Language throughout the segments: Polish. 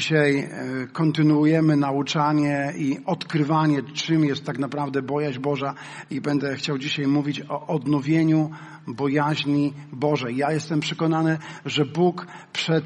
Dzisiaj e, kontynuujemy nauczanie i odkrywanie, czym jest tak naprawdę bojaźń Boża i będę chciał dzisiaj mówić o odnowieniu bojaźni Bożej. Ja jestem przekonany, że Bóg przed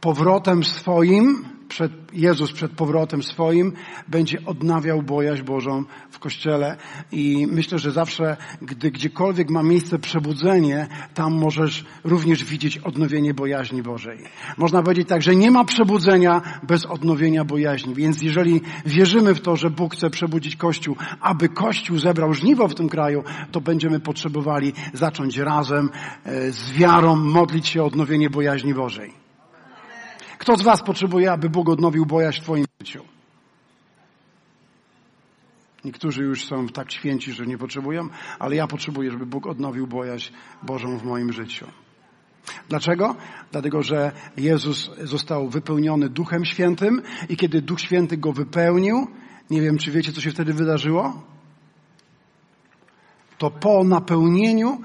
powrotem swoim przed, Jezus przed powrotem swoim będzie odnawiał bojaźń Bożą w Kościele i myślę, że zawsze, gdy gdziekolwiek ma miejsce przebudzenie, tam możesz również widzieć odnowienie bojaźni Bożej. Można powiedzieć tak, że nie ma przebudzenia bez odnowienia bojaźni, więc jeżeli wierzymy w to, że Bóg chce przebudzić Kościół, aby Kościół zebrał żniwo w tym kraju, to będziemy potrzebowali zacząć razem e, z wiarą modlić się o odnowienie bojaźni Bożej. Kto z Was potrzebuje, aby Bóg odnowił bojaźń w Twoim życiu? Niektórzy już są tak święci, że nie potrzebują, ale ja potrzebuję, żeby Bóg odnowił bojaźń Bożą w moim życiu. Dlaczego? Dlatego, że Jezus został wypełniony Duchem Świętym i kiedy Duch Święty go wypełnił, nie wiem, czy wiecie, co się wtedy wydarzyło? To po napełnieniu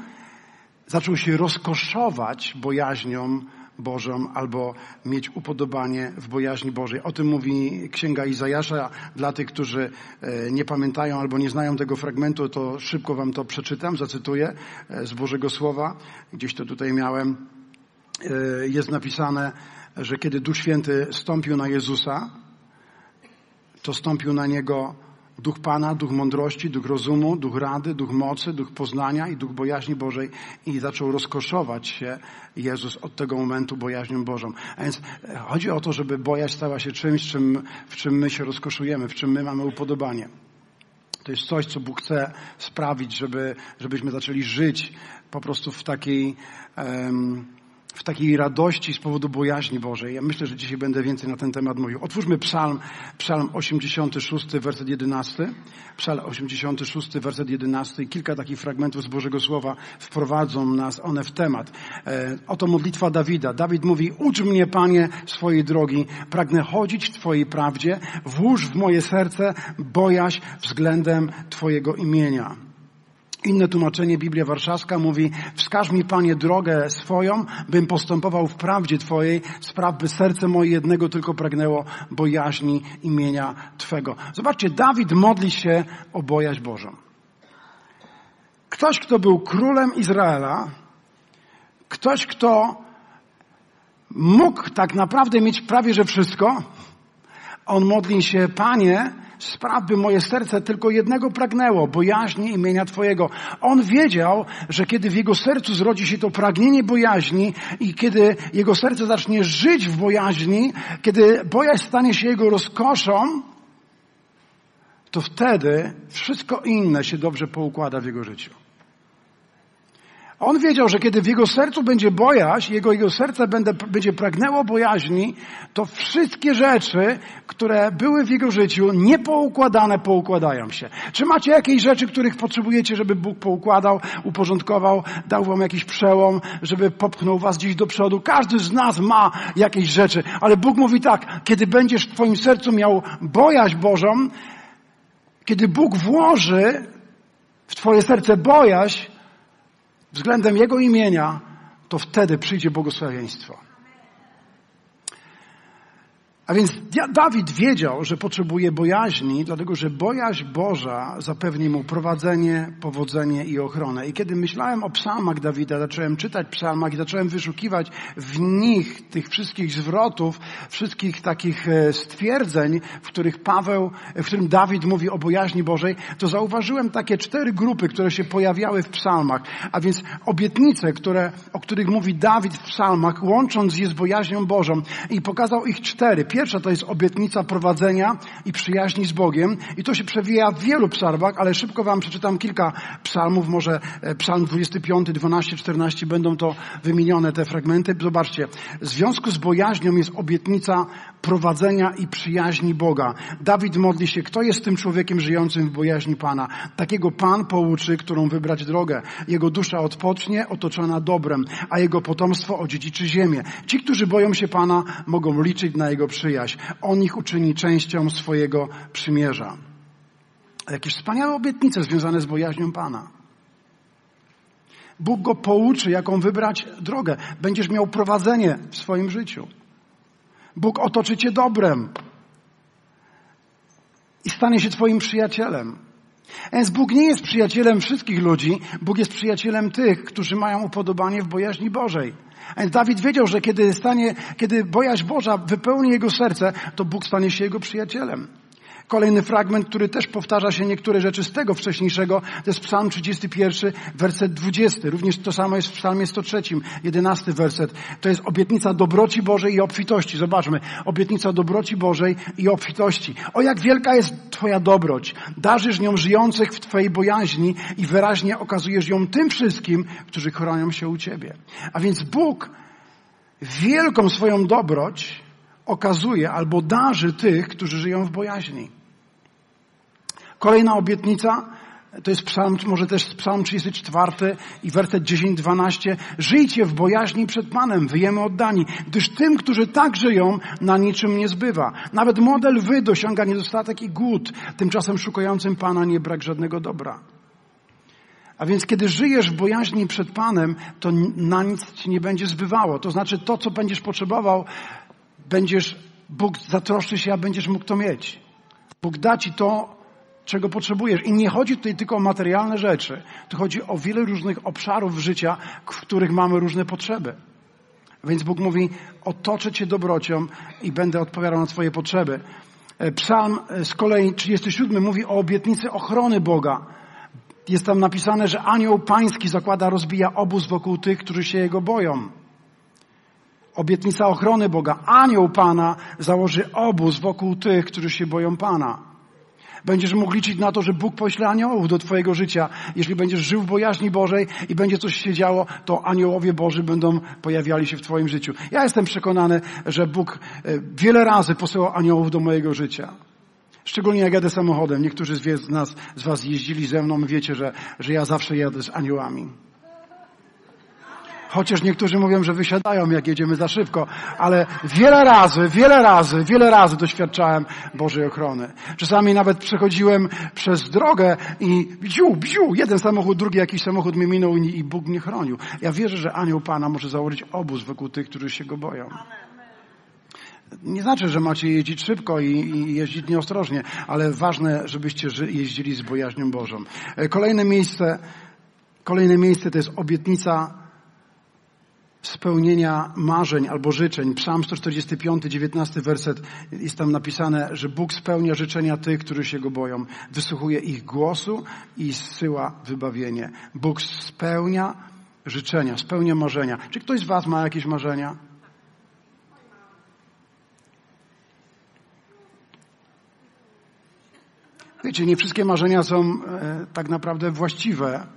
zaczął się rozkoszować bojaźnią Bożą albo mieć upodobanie w bojaźni Bożej. O tym mówi Księga Izajasza. Dla tych, którzy e, nie pamiętają albo nie znają tego fragmentu, to szybko wam to przeczytam, zacytuję e, z Bożego Słowa. Gdzieś to tutaj miałem. E, jest napisane, że kiedy Duch Święty stąpił na Jezusa, to stąpił na Niego Duch Pana, duch mądrości, duch rozumu, duch rady, duch mocy, duch poznania i duch bojaźni Bożej i zaczął rozkoszować się Jezus od tego momentu bojaźnią Bożą. A więc e, chodzi o to, żeby bojaźń stała się czymś, czym, w czym my się rozkoszujemy, w czym my mamy upodobanie. To jest coś, co Bóg chce sprawić, żeby, żebyśmy zaczęli żyć po prostu w takiej um, w takiej radości z powodu bojaźni Bożej. Ja myślę, że dzisiaj będę więcej na ten temat mówił. Otwórzmy psalm, psalm 86, werset 11. Psalm 86, werset 11. Kilka takich fragmentów z Bożego Słowa wprowadzą nas one w temat. E, oto modlitwa Dawida. Dawid mówi, ucz mnie, Panie, swojej drogi. Pragnę chodzić w Twojej prawdzie. Włóż w moje serce bojaźń względem Twojego imienia. Inne tłumaczenie, Biblia Warszawska mówi, wskaż mi Panie drogę swoją, bym postępował w prawdzie Twojej, spraw by serce moje jednego tylko pragnęło bojaźni imienia Twego. Zobaczcie, Dawid modli się o bojaźń Bożą. Ktoś, kto był królem Izraela, ktoś, kto mógł tak naprawdę mieć prawie że wszystko, on modli się, Panie, spraw, by moje serce tylko jednego pragnęło, bojaźni imienia Twojego. On wiedział, że kiedy w jego sercu zrodzi się to pragnienie bojaźni i kiedy jego serce zacznie żyć w bojaźni, kiedy bojaźń stanie się jego rozkoszą, to wtedy wszystko inne się dobrze poukłada w jego życiu. On wiedział, że kiedy w jego sercu będzie bojaźń, jego, jego serce będzie, będzie pragnęło bojaźni, to wszystkie rzeczy, które były w jego życiu niepoukładane, poukładają się. Czy macie jakieś rzeczy, których potrzebujecie, żeby Bóg poukładał, uporządkował, dał wam jakiś przełom, żeby popchnął was gdzieś do przodu? Każdy z nas ma jakieś rzeczy, ale Bóg mówi tak, kiedy będziesz w twoim sercu miał bojaźń Bożą, kiedy Bóg włoży w twoje serce bojaźń, względem Jego imienia, to wtedy przyjdzie błogosławieństwo. A więc Dawid wiedział, że potrzebuje bojaźni, dlatego że bojaźń Boża zapewni mu prowadzenie, powodzenie i ochronę. I kiedy myślałem o psalmach Dawida, zacząłem czytać psalmach i zacząłem wyszukiwać w nich tych wszystkich zwrotów, wszystkich takich e, stwierdzeń, w których Paweł, w którym Dawid mówi o bojaźni Bożej, to zauważyłem takie cztery grupy, które się pojawiały w psalmach. A więc obietnice, które, o których mówi Dawid w psalmach, łącząc je z bojaźnią Bożą i pokazał ich cztery. Pierwsza to jest obietnica prowadzenia i przyjaźni z Bogiem. I to się przewija w wielu psalmach, ale szybko wam przeczytam kilka psalmów, może e, psalm 25, 12, 14 będą to wymienione te fragmenty. Zobaczcie, w związku z bojaźnią jest obietnica prowadzenia i przyjaźni Boga. Dawid modli się, kto jest tym człowiekiem żyjącym w bojaźni Pana? Takiego Pan pouczy, którą wybrać drogę. Jego dusza odpocznie, otoczona dobrem, a jego potomstwo odziedziczy ziemię. Ci, którzy boją się Pana, mogą liczyć na Jego przyjaźń. On ich uczyni częścią swojego przymierza. Jakieś wspaniałe obietnice związane z bojaźnią Pana. Bóg go pouczy, jaką wybrać drogę. Będziesz miał prowadzenie w swoim życiu. Bóg otoczy cię dobrem i stanie się twoim przyjacielem. Więc Bóg nie jest przyjacielem wszystkich ludzi, Bóg jest przyjacielem tych, którzy mają upodobanie w bojaźni Bożej. Więc Dawid wiedział, że kiedy stanie, kiedy bojaźń Boża wypełni jego serce, to Bóg stanie się jego przyjacielem. Kolejny fragment, który też powtarza się niektóre rzeczy z tego wcześniejszego, to jest Psalm 31, werset 20. Również to samo jest w Psalmie 103, 11 werset. To jest obietnica dobroci Bożej i obfitości. Zobaczmy. Obietnica dobroci Bożej i obfitości. O jak wielka jest Twoja dobroć. Darzysz nią żyjących w Twojej bojaźni i wyraźnie okazujesz ją tym wszystkim, którzy chronią się u Ciebie. A więc Bóg wielką swoją dobroć okazuje albo darzy tych, którzy żyją w bojaźni. Kolejna obietnica to jest psalm, może też psalm 34 i werset 10-12. Żyjcie w bojaźni przed Panem, wyjemy oddani, gdyż tym, którzy tak żyją, na niczym nie zbywa. Nawet model wy dosiąga niedostatek i głód, tymczasem szukającym Pana nie brak żadnego dobra. A więc kiedy żyjesz w bojaźni przed Panem, to na nic ci nie będzie zbywało. To znaczy to, co będziesz potrzebował, będziesz, Bóg zatroszczy się, a będziesz mógł to mieć. Bóg da ci to, czego potrzebujesz. I nie chodzi tutaj tylko o materialne rzeczy. Tu chodzi o wiele różnych obszarów życia, w których mamy różne potrzeby. Więc Bóg mówi, otoczę Cię dobrocią i będę odpowiadał na Twoje potrzeby. E, Psalm e, z kolei 37 mówi o obietnicy ochrony Boga. Jest tam napisane, że anioł pański zakłada, rozbija obóz wokół tych, którzy się Jego boją. Obietnica ochrony Boga. Anioł Pana założy obóz wokół tych, którzy się boją Pana. Będziesz mógł liczyć na to, że Bóg pośle aniołów do Twojego życia. Jeśli będziesz żył w bojaźni Bożej i będzie coś się działo, to aniołowie Boży będą pojawiali się w Twoim życiu. Ja jestem przekonany, że Bóg e, wiele razy posyłał aniołów do mojego życia. Szczególnie jak jadę samochodem. Niektórzy z nas, z Was jeździli ze mną, wiecie, że, że ja zawsze jadę z aniołami. Chociaż niektórzy mówią, że wysiadają, jak jedziemy za szybko, ale wiele razy, wiele razy, wiele razy doświadczałem Bożej ochrony. Czasami nawet przechodziłem przez drogę i bziu, bziu, jeden samochód, drugi jakiś samochód mnie minął i, i Bóg mnie chronił. Ja wierzę, że anioł Pana może założyć obóz wokół tych, którzy się go boją. Nie znaczy, że macie jeździć szybko i, i jeździć nieostrożnie, ale ważne, żebyście jeździli z bojaźnią Bożą. E, kolejne miejsce, kolejne miejsce to jest obietnica spełnienia marzeń albo życzeń. Psalm 145, 19 werset jest tam napisane, że Bóg spełnia życzenia tych, którzy się Go boją. Wysłuchuje ich głosu i zsyła wybawienie. Bóg spełnia życzenia, spełnia marzenia. Czy ktoś z Was ma jakieś marzenia? Wiecie, nie wszystkie marzenia są e, tak naprawdę właściwe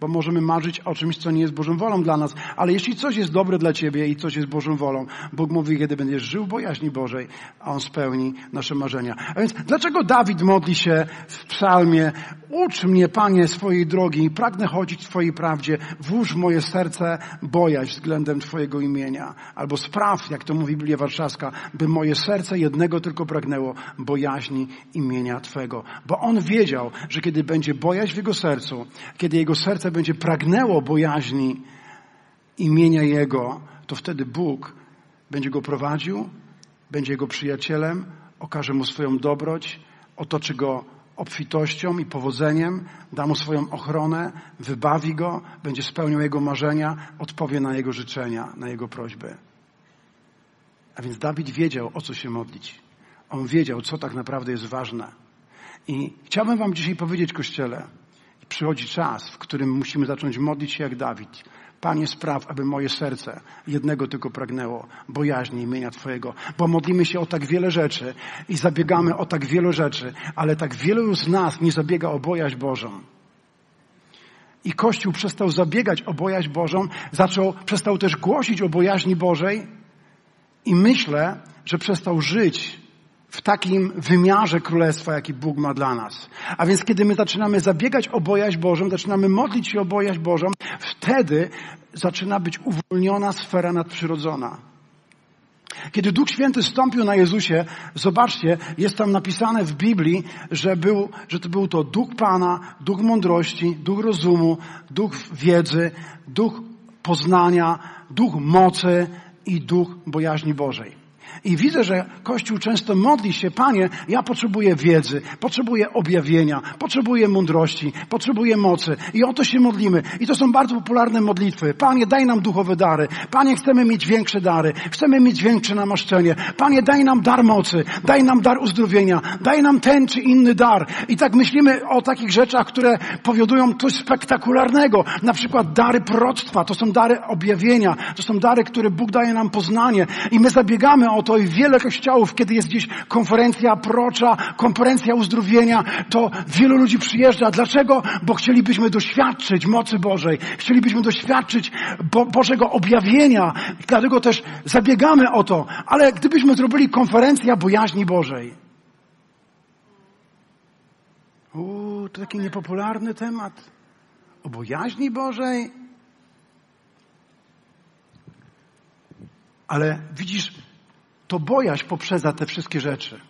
bo możemy marzyć o czymś, co nie jest Bożą wolą dla nas. Ale jeśli coś jest dobre dla Ciebie i coś jest Bożą wolą, Bóg mówi, kiedy będziesz żył w bojaźni Bożej, a On spełni nasze marzenia. A więc dlaczego Dawid modli się w psalmie, ucz mnie, Panie, swojej drogi, pragnę chodzić w Twojej prawdzie, włóż w moje serce bojaźń względem Twojego imienia. Albo spraw, jak to mówi Biblia Warszawska, by moje serce jednego tylko pragnęło bojaźni imienia Twego. Bo On wiedział, że kiedy będzie bojaźń w Jego sercu, kiedy Jego serce będzie pragnęło bojaźni imienia Jego, to wtedy Bóg będzie go prowadził, będzie jego przyjacielem, okaże mu swoją dobroć, otoczy go obfitością i powodzeniem, da mu swoją ochronę, wybawi go, będzie spełniał jego marzenia, odpowie na jego życzenia, na jego prośby. A więc Dawid wiedział, o co się modlić. On wiedział, co tak naprawdę jest ważne. I chciałbym Wam dzisiaj powiedzieć, Kościele, przychodzi czas, w którym musimy zacząć modlić się jak Dawid. Panie, spraw, aby moje serce jednego tylko pragnęło, bojaźni imienia Twojego. Bo modlimy się o tak wiele rzeczy i zabiegamy o tak wiele rzeczy, ale tak wielu z nas nie zabiega o bojaźń Bożą. I Kościół przestał zabiegać o bojaźń Bożą, zaczął, przestał też głosić o bojaźni Bożej i myślę, że przestał żyć w takim wymiarze królestwa, jaki Bóg ma dla nas. A więc kiedy my zaczynamy zabiegać o bojaźń Bożą, zaczynamy modlić się o bojaźń Bożą, wtedy zaczyna być uwolniona sfera nadprzyrodzona. Kiedy Duch Święty stąpił na Jezusie, zobaczcie, jest tam napisane w Biblii, że, był, że to był to Duch Pana, Duch mądrości, Duch rozumu, Duch wiedzy, Duch poznania, Duch mocy i Duch bojaźni Bożej. I widzę, że Kościół często modli się, Panie, ja potrzebuję wiedzy, potrzebuję objawienia, potrzebuję mądrości, potrzebuję mocy. I o to się modlimy. I to są bardzo popularne modlitwy. Panie, daj nam duchowe dary. Panie, chcemy mieć większe dary. Chcemy mieć większe namaszczenie. Panie, daj nam dar mocy. Daj nam dar uzdrowienia. Daj nam ten czy inny dar. I tak myślimy o takich rzeczach, które powodują coś spektakularnego. Na przykład dary proroctwa. To są dary objawienia. To są dary, które Bóg daje nam poznanie. I my zabiegamy o to i wiele kościołów, kiedy jest gdzieś konferencja procza, konferencja uzdrowienia, to wielu ludzi przyjeżdża. Dlaczego? Bo chcielibyśmy doświadczyć mocy Bożej. Chcielibyśmy doświadczyć Bo Bożego objawienia. Dlatego też zabiegamy o to. Ale gdybyśmy zrobili konferencja bojaźni Bożej. Uuu, to taki niepopularny temat. O bojaźni Bożej. Ale widzisz, to bojaźń poprzedza te wszystkie rzeczy.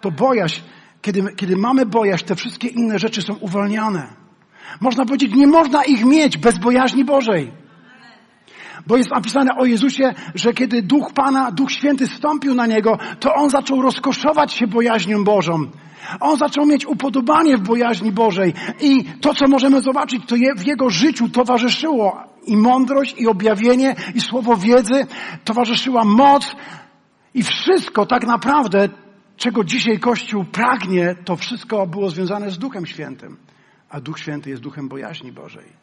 To bojaźń, kiedy, kiedy mamy bojaźń, te wszystkie inne rzeczy są uwalniane. Można powiedzieć, nie można ich mieć bez bojaźni Bożej. Bo jest napisane o Jezusie, że kiedy Duch Pana, Duch Święty stąpił na Niego, to On zaczął rozkoszować się bojaźnią Bożą. On zaczął mieć upodobanie w bojaźni Bożej. I to, co możemy zobaczyć, to je, w Jego życiu towarzyszyło i mądrość, i objawienie, i słowo wiedzy, towarzyszyła moc, i wszystko tak naprawdę, czego dzisiaj Kościół pragnie, to wszystko było związane z Duchem Świętym. A Duch Święty jest Duchem bojaźni Bożej.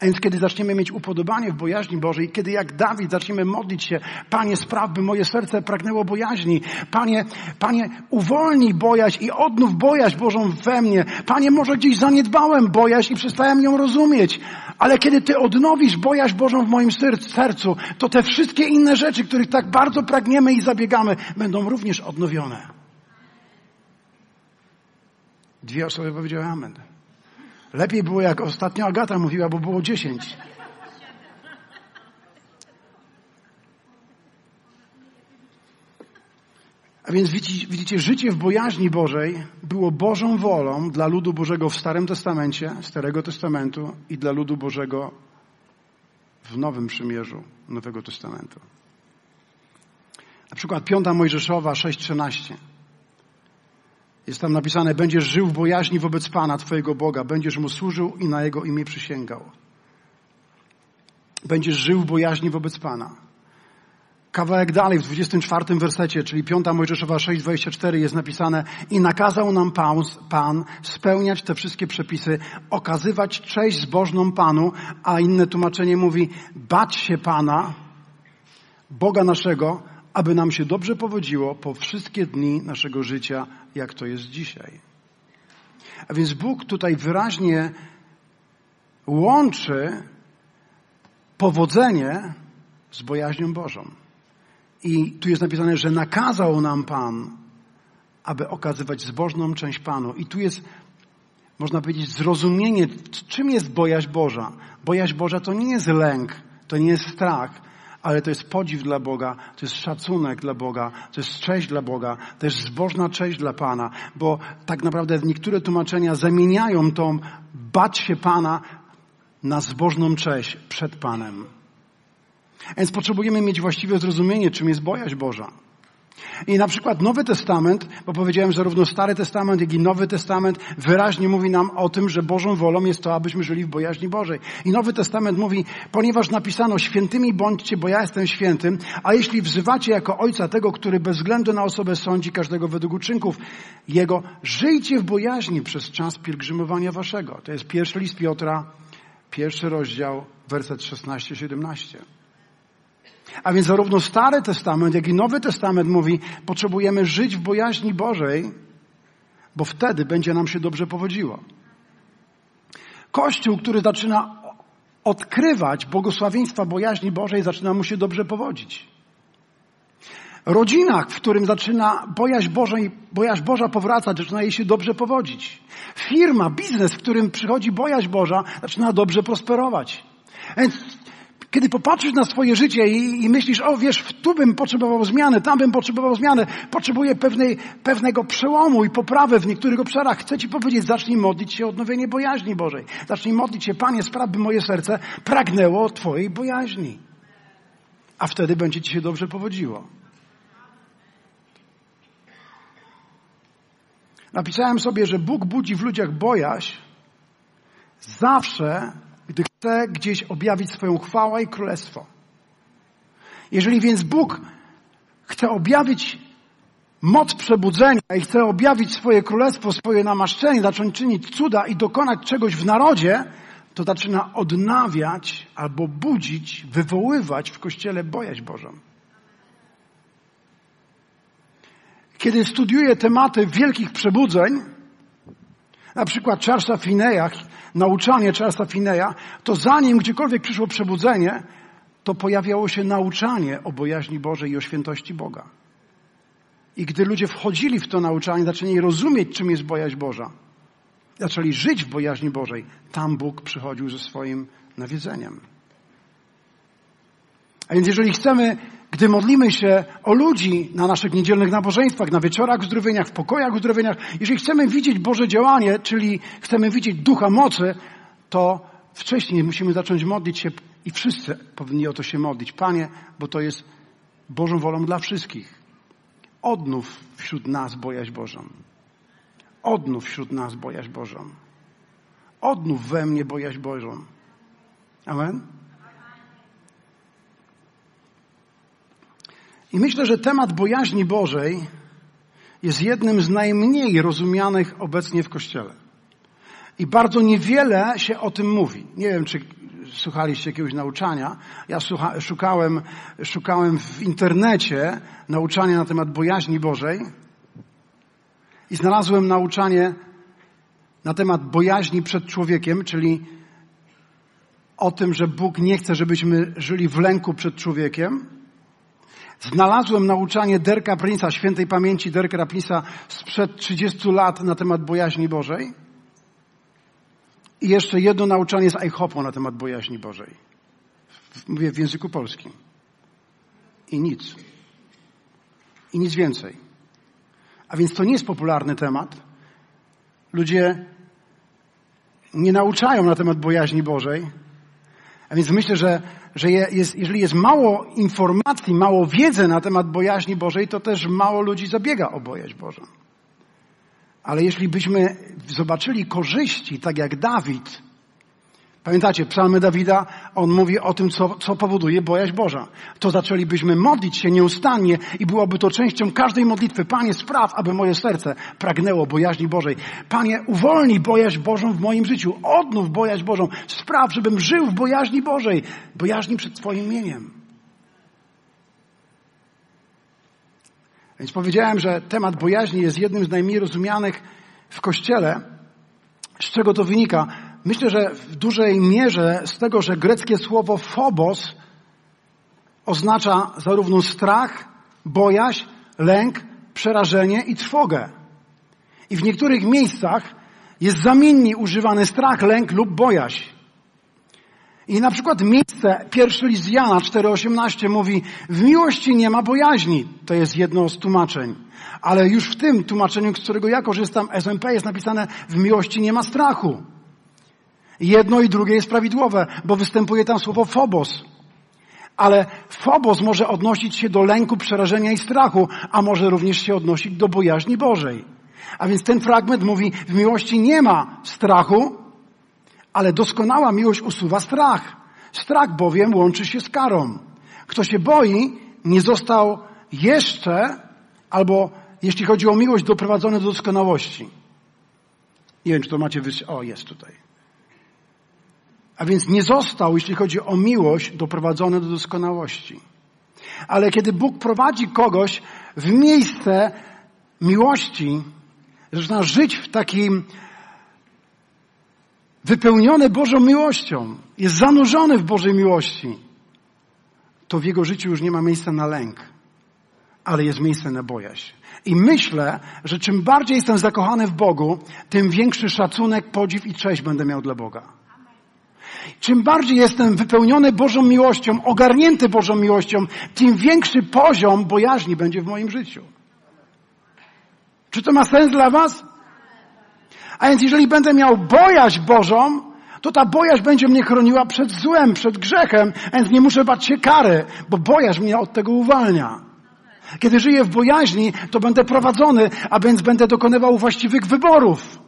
A więc kiedy zaczniemy mieć upodobanie w bojaźni Bożej, kiedy jak Dawid zaczniemy modlić się, Panie, spraw, by moje serce pragnęło bojaźni. Panie, Panie, uwolnij bojaźń i odnów bojaźń Bożą we mnie. Panie, może gdzieś zaniedbałem bojaźń i przestałem ją rozumieć. Ale kiedy Ty odnowisz bojaźń Bożą w moim sercu, to te wszystkie inne rzeczy, których tak bardzo pragniemy i zabiegamy, będą również odnowione. Dwie osoby powiedziały Amen. Lepiej było, jak ostatnio Agata mówiła, bo było dziesięć. A więc widzicie, widzicie, życie w bojaźni Bożej było Bożą wolą dla ludu Bożego w Starym Testamencie, Starego Testamentu i dla ludu Bożego w Nowym Przymierzu Nowego Testamentu. Na przykład Piąta Mojżeszowa 6:13. Jest tam napisane, będziesz żył w bojaźni wobec Pana, Twojego Boga, będziesz Mu służył i na Jego imię przysięgał. Będziesz żył w bojaźni wobec Pana. Kawałek dalej, w 24 wersecie, czyli 5 Mojżeszowa 6,24 jest napisane i nakazał nam Pan, Pan spełniać te wszystkie przepisy, okazywać cześć zbożną Panu, a inne tłumaczenie mówi bać się Pana, Boga naszego, aby nam się dobrze powodziło po wszystkie dni naszego życia, jak to jest dzisiaj. A więc Bóg tutaj wyraźnie łączy powodzenie z bojaźnią Bożą. I tu jest napisane, że nakazał nam Pan, aby okazywać zbożną część Panu. I tu jest, można powiedzieć, zrozumienie, czym jest bojaźń Boża. Bojaźń Boża to nie jest lęk, to nie jest strach, ale to jest podziw dla Boga, to jest szacunek dla Boga, to jest cześć dla Boga, to jest zbożna cześć dla Pana, bo tak naprawdę niektóre tłumaczenia zamieniają tą bać się Pana na zbożną cześć przed Panem. Więc potrzebujemy mieć właściwe zrozumienie, czym jest bojaźń Boża. I na przykład Nowy Testament, bo powiedziałem, zarówno Stary Testament, jak i Nowy Testament wyraźnie mówi nam o tym, że Bożą wolą jest to, abyśmy żyli w bojaźni Bożej. I Nowy Testament mówi, ponieważ napisano świętymi bądźcie, bo ja jestem świętym, a jeśli wzywacie jako Ojca tego, który bez względu na osobę sądzi każdego według uczynków Jego, żyjcie w bojaźni przez czas pielgrzymowania waszego. To jest pierwszy list Piotra, pierwszy rozdział, werset 16-17. A więc zarówno Stary Testament, jak i Nowy Testament mówi, potrzebujemy żyć w bojaźni Bożej, bo wtedy będzie nam się dobrze powodziło. Kościół, który zaczyna odkrywać błogosławieństwa bojaźni Bożej, zaczyna mu się dobrze powodzić. Rodzinach, w którym zaczyna bojaźń, Bożej, bojaźń Boża powracać, zaczyna jej się dobrze powodzić. Firma, biznes, w którym przychodzi bojaźń Boża, zaczyna dobrze prosperować. Więc kiedy popatrzysz na swoje życie i, i, myślisz, o wiesz, tu bym potrzebował zmiany, tam bym potrzebował zmiany, potrzebuję pewnej, pewnego przełomu i poprawy w niektórych obszarach, chcę Ci powiedzieć, zacznij modlić się o odnowienie bojaźni Bożej. Zacznij modlić się, Panie, spraw, by moje serce pragnęło Twojej bojaźni. A wtedy będzie Ci się dobrze powodziło. Napisałem sobie, że Bóg budzi w ludziach bojaźń zawsze, gdy chce gdzieś objawić swoją chwałę i królestwo. Jeżeli więc Bóg chce objawić moc przebudzenia i chce objawić swoje królestwo, swoje namaszczenie, zacząć czynić cuda i dokonać czegoś w narodzie, to zaczyna odnawiać albo budzić, wywoływać w Kościele bojaźń Bożą. Kiedy studiuję tematy wielkich przebudzeń, na przykład Charlesa Fineya, nauczanie Charlesa Fineya, to zanim gdziekolwiek przyszło przebudzenie, to pojawiało się nauczanie o bojaźni Bożej i o świętości Boga. I gdy ludzie wchodzili w to nauczanie, zaczęli rozumieć, czym jest bojaźń Boża, zaczęli żyć w bojaźni Bożej, tam Bóg przychodził ze swoim nawiedzeniem. A więc jeżeli chcemy, gdy modlimy się o ludzi na naszych niedzielnych nabożeństwach, na wieczorach uzdrowieniach, w pokojach uzdrowieniach, jeżeli chcemy widzieć Boże działanie, czyli chcemy widzieć ducha mocy, to wcześniej musimy zacząć modlić się i wszyscy powinni o to się modlić. Panie, bo to jest Bożą wolą dla wszystkich. Odnów wśród nas bojaźń Bożą. Odnów wśród nas bojaźń Bożą. Odnów we mnie bojaźń Bożą. Amen? I myślę, że temat bojaźni Bożej jest jednym z najmniej rozumianych obecnie w Kościele. I bardzo niewiele się o tym mówi. Nie wiem, czy słuchaliście jakiegoś nauczania. Ja słucha, szukałem, szukałem w internecie nauczania na temat bojaźni Bożej i znalazłem nauczanie na temat bojaźni przed człowiekiem, czyli o tym, że Bóg nie chce, żebyśmy żyli w lęku przed człowiekiem. Znalazłem nauczanie Derka Prince'a, świętej pamięci Derka Prince'a sprzed 30 lat na temat bojaźni Bożej. I jeszcze jedno nauczanie z IHOP-u na temat bojaźni Bożej. Mówię w języku polskim. I nic. I nic więcej. A więc to nie jest popularny temat. Ludzie nie nauczają na temat bojaźni Bożej. A więc myślę, że, że jest, jeżeli jest mało informacji, mało wiedzy na temat bojaźni Bożej, to też mało ludzi zabiega o bojaźń Bożą. Ale jeśli byśmy zobaczyli korzyści, tak jak Dawid, pamiętacie, psalmy Dawida, on mówi o tym, co, co powoduje bojaźń Boża. To zaczęlibyśmy modlić się nieustannie i byłoby to częścią każdej modlitwy. Panie, spraw, aby moje serce pragnęło bojaźni Bożej. Panie, uwolnij bojaźń Bożą w moim życiu. Odnów bojaźń Bożą. Spraw, żebym żył w bojaźni Bożej. Bojaźni przed Twoim imieniem. Więc powiedziałem, że temat bojaźni jest jednym z najmniej rozumianych w Kościele. Z czego to wynika? Myślę, że w dużej mierze z tego, że greckie słowo phobos oznacza zarówno strach, bojaźń, lęk, przerażenie i trwogę. I w niektórych miejscach jest zamiennie używany strach, lęk lub bojaźń. I na przykład miejsce, pierwszy list Jana 4,18 mówi, w miłości nie ma bojaźni. To jest jedno z tłumaczeń. Ale już w tym tłumaczeniu, z którego ja korzystam, SMP jest napisane, w miłości nie ma strachu. Jedno i drugie jest prawidłowe, bo występuje tam słowo phobos. Ale phobos może odnosić się do lęku, przerażenia i strachu, a może również się odnosić do bojaźni Bożej. A więc ten fragment mówi, w miłości nie ma strachu, ale doskonała miłość usuwa strach. Strach bowiem łączy się z karą. Kto się boi, nie został jeszcze, albo jeśli chodzi o miłość, doprowadzony do doskonałości. Nie wiem, czy to macie wys... O, jest tutaj. A więc nie został, jeśli chodzi o miłość, doprowadzony do doskonałości. Ale kiedy Bóg prowadzi kogoś w miejsce miłości, zaczyna żyć w takim wypełniony Bożą miłością, jest zanurzony w Bożej miłości, to w jego życiu już nie ma miejsca na lęk, ale jest miejsce na bojaźń. I myślę, że czym bardziej jestem zakochany w Bogu, tym większy szacunek, podziw i cześć będę miał dla Boga. Czym bardziej jestem wypełniony Bożą miłością, ogarnięty Bożą miłością, tym większy poziom bojaźni będzie w moim życiu. Czy to ma sens dla Was? A więc jeżeli będę miał bojaźń Bożą, to ta bojaźń będzie mnie chroniła przed złem, przed grzechem, a więc nie muszę bać się kary, bo bojaźń mnie od tego uwalnia. Kiedy żyję w bojaźni, to będę prowadzony, a więc będę dokonywał właściwych wyborów.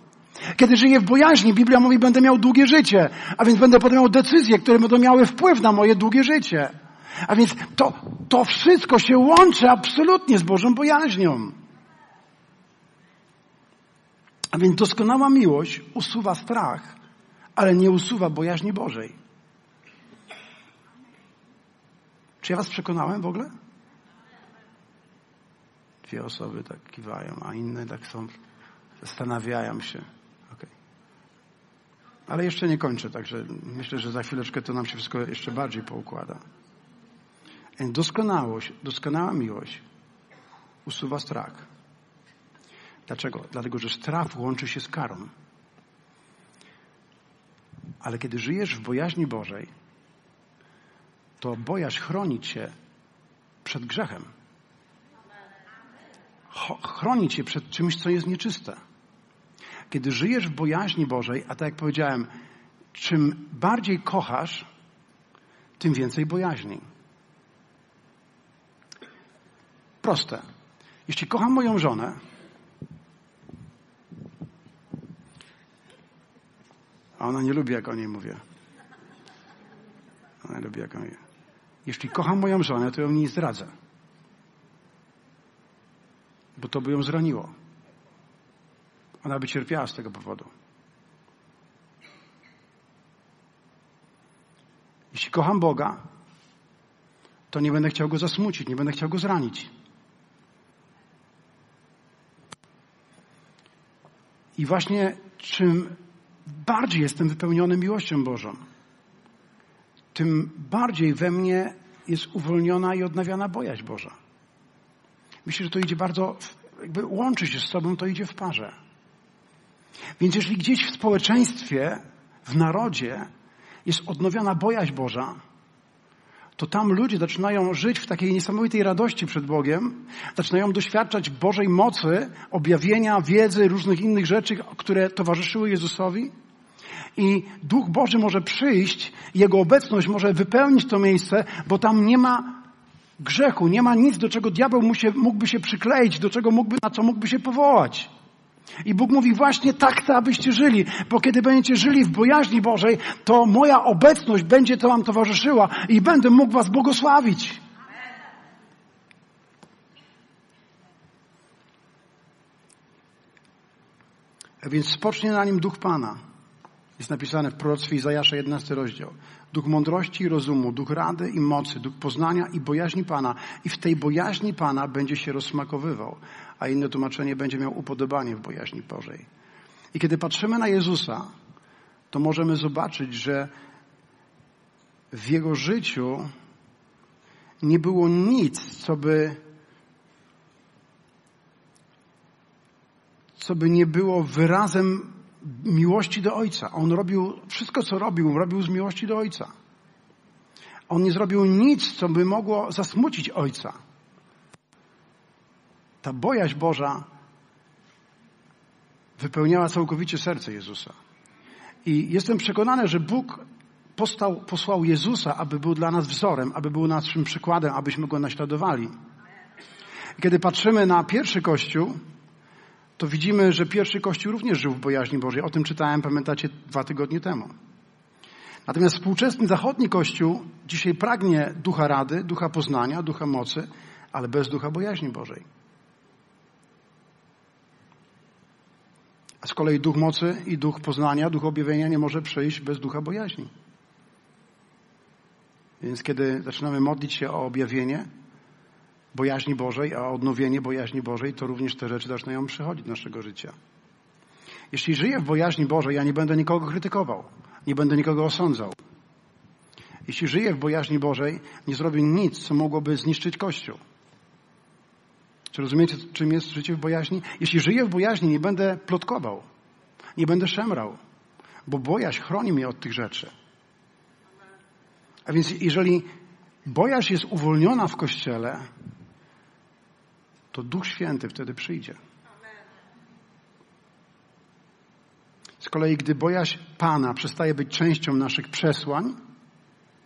Kiedy żyję w bojaźni, Biblia mówi, będę miał długie życie, a więc będę podejmował decyzje, które będą miały wpływ na moje długie życie. A więc to, to wszystko się łączy absolutnie z Bożą bojaźnią. A więc doskonała miłość usuwa strach, ale nie usuwa bojaźni Bożej. Czy ja was przekonałem w ogóle? Dwie osoby tak kiwają, a inne tak są, zastanawiają się. Okay. Ale jeszcze nie kończę, także myślę, że za chwileczkę to nam się wszystko jeszcze bardziej poukłada. Doskonałość, doskonała miłość usuwa strach. Dlaczego? Dlatego, że strach łączy się z karą. Ale kiedy żyjesz w bojaźni Bożej, to bojaźń chroni cię przed grzechem. Chroni cię przed czymś, co jest nieczyste. Kiedy żyjesz w bojaźni Bożej, a tak jak powiedziałem, czym bardziej kochasz, tym więcej bojaźni. Proste. Jeśli kocham moją żonę, a ona nie lubi, jak o niej mówię. Ona lubi, jak o niej. Jeśli kocham moją żonę, to ją nie zdradzę. Bo to by ją zraniło. Ona by cierpiała z tego powodu. Jeśli kocham Boga, to nie będę chciał go zasmucić, nie będę chciał go zranić. I właśnie czym bardziej jestem wypełniony miłością Bożą, tym bardziej we mnie jest uwolniona i odnawiana bojaźń Boża. Myślę, że to idzie bardzo, jakby łączy się z sobą, to idzie w parze. Więc jeśli gdzieś w społeczeństwie, w narodzie jest odnowiona bojaźń Boża, to tam ludzie zaczynają żyć w takiej niesamowitej radości przed Bogiem, zaczynają doświadczać Bożej mocy, objawienia, wiedzy, różnych innych rzeczy, które towarzyszyły Jezusowi. I Duch Boży może przyjść, Jego obecność może wypełnić to miejsce, bo tam nie ma grzechu, nie ma nic, do czego diabeł mógłby się przykleić, do czego mógłby, na co mógłby się powołać. I Bóg mówi właśnie tak chcę, abyście żyli, bo kiedy będziecie żyli w bojaźni Bożej, to moja obecność będzie to wam towarzyszyła i będę mógł was błogosławić. A więc spocznie na nim duch Pana. Jest napisane w proroctwie Izajasza 11 rozdział. Duch mądrości i rozumu, duch rady i mocy, duch poznania i bojaźni Pana. I w tej bojaźni Pana będzie się rozsmakowywał a inne tłumaczenie będzie miał upodobanie w bojaźni Bożej. I kiedy patrzymy na Jezusa, to możemy zobaczyć, że w Jego życiu nie było nic, co by, co by nie było wyrazem miłości do Ojca. On robił wszystko, co robił, robił z miłości do Ojca. On nie zrobił nic, co by mogło zasmucić Ojca. Ta bojaźń Boża wypełniała całkowicie serce Jezusa. I jestem przekonany, że Bóg postał, posłał Jezusa, aby był dla nas wzorem, aby był naszym przykładem, abyśmy go naśladowali. Kiedy patrzymy na pierwszy Kościół, to widzimy, że pierwszy Kościół również żył w bojaźni Bożej. O tym czytałem, pamiętacie, dwa tygodnie temu. Natomiast współczesny zachodni Kościół dzisiaj pragnie ducha rady, ducha poznania, ducha mocy, ale bez ducha bojaźni Bożej. Z kolei duch mocy i duch poznania, duch objawienia nie może przyjść bez ducha bojaźni. Więc kiedy zaczynamy modlić się o objawienie bojaźni Bożej, a odnowienie bojaźni Bożej, to również te rzeczy zaczynają przychodzić do naszego życia. Jeśli żyję w bojaźni Bożej, ja nie będę nikogo krytykował, nie będę nikogo osądzał. Jeśli żyję w bojaźni Bożej, nie zrobię nic, co mogłoby zniszczyć Kościół. Czy rozumiecie, czym jest życie w bojaźni? Jeśli żyję w bojaźni, nie będę plotkował, nie będę szemrał, bo bojaźń chroni mnie od tych rzeczy. A więc jeżeli bojaźń jest uwolniona w Kościele, to Duch Święty wtedy przyjdzie. Z kolei, gdy bojaźń Pana przestaje być częścią naszych przesłań,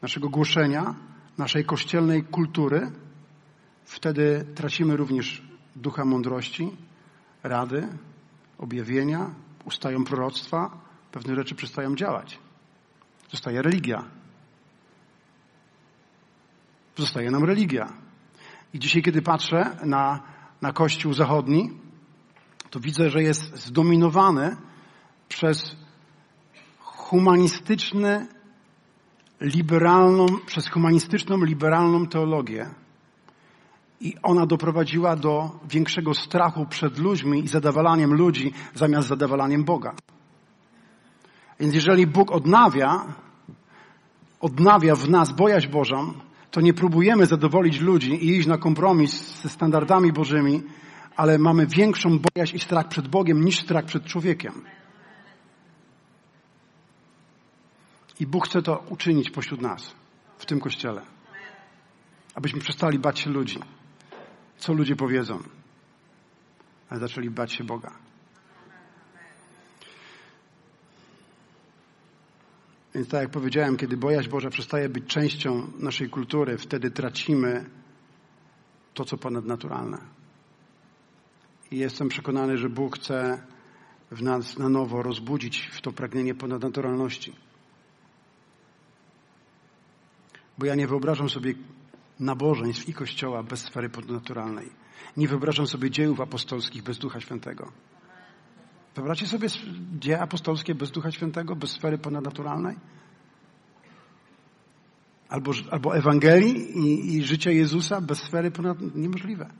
naszego głoszenia, naszej kościelnej kultury, wtedy tracimy również ducha mądrości, rady, objawienia, ustają proroctwa, pewne rzeczy przestają działać. Zostaje religia. Zostaje nam religia. I dzisiaj, kiedy patrzę na, na Kościół Zachodni, to widzę, że jest zdominowany przez humanistyczne, liberalną, przez humanistyczną, liberalną teologię. I ona doprowadziła do większego strachu przed ludźmi i zadawalaniem ludzi zamiast zadawalaniem Boga. Więc jeżeli Bóg odnawia, odnawia w nas bojaźń Bożą, to nie próbujemy zadowolić ludzi i iść na kompromis ze standardami Bożymi, ale mamy większą bojaźń i strach przed Bogiem niż strach przed człowiekiem. I Bóg chce to uczynić pośród nas, w tym kościele. Abyśmy przestali bać się ludzi. Co ludzie powiedzą, ale zaczęli bać się Boga. Więc tak jak powiedziałem, kiedy bojaźń Boża przestaje być częścią naszej kultury, wtedy tracimy to, co ponadnaturalne. I jestem przekonany, że Bóg chce w nas na nowo rozbudzić w to pragnienie ponadnaturalności. Bo ja nie wyobrażam sobie nabożeństw i kościoła bez sfery ponadnaturalnej. Nie wyobrażam sobie dziejów apostolskich bez Ducha Świętego. Wyobraźcie sobie dzieje apostolskie bez Ducha Świętego, bez sfery ponadnaturalnej? Albo, albo Ewangelii i, i Jezusa bez sfery ponad... Niemożliwe.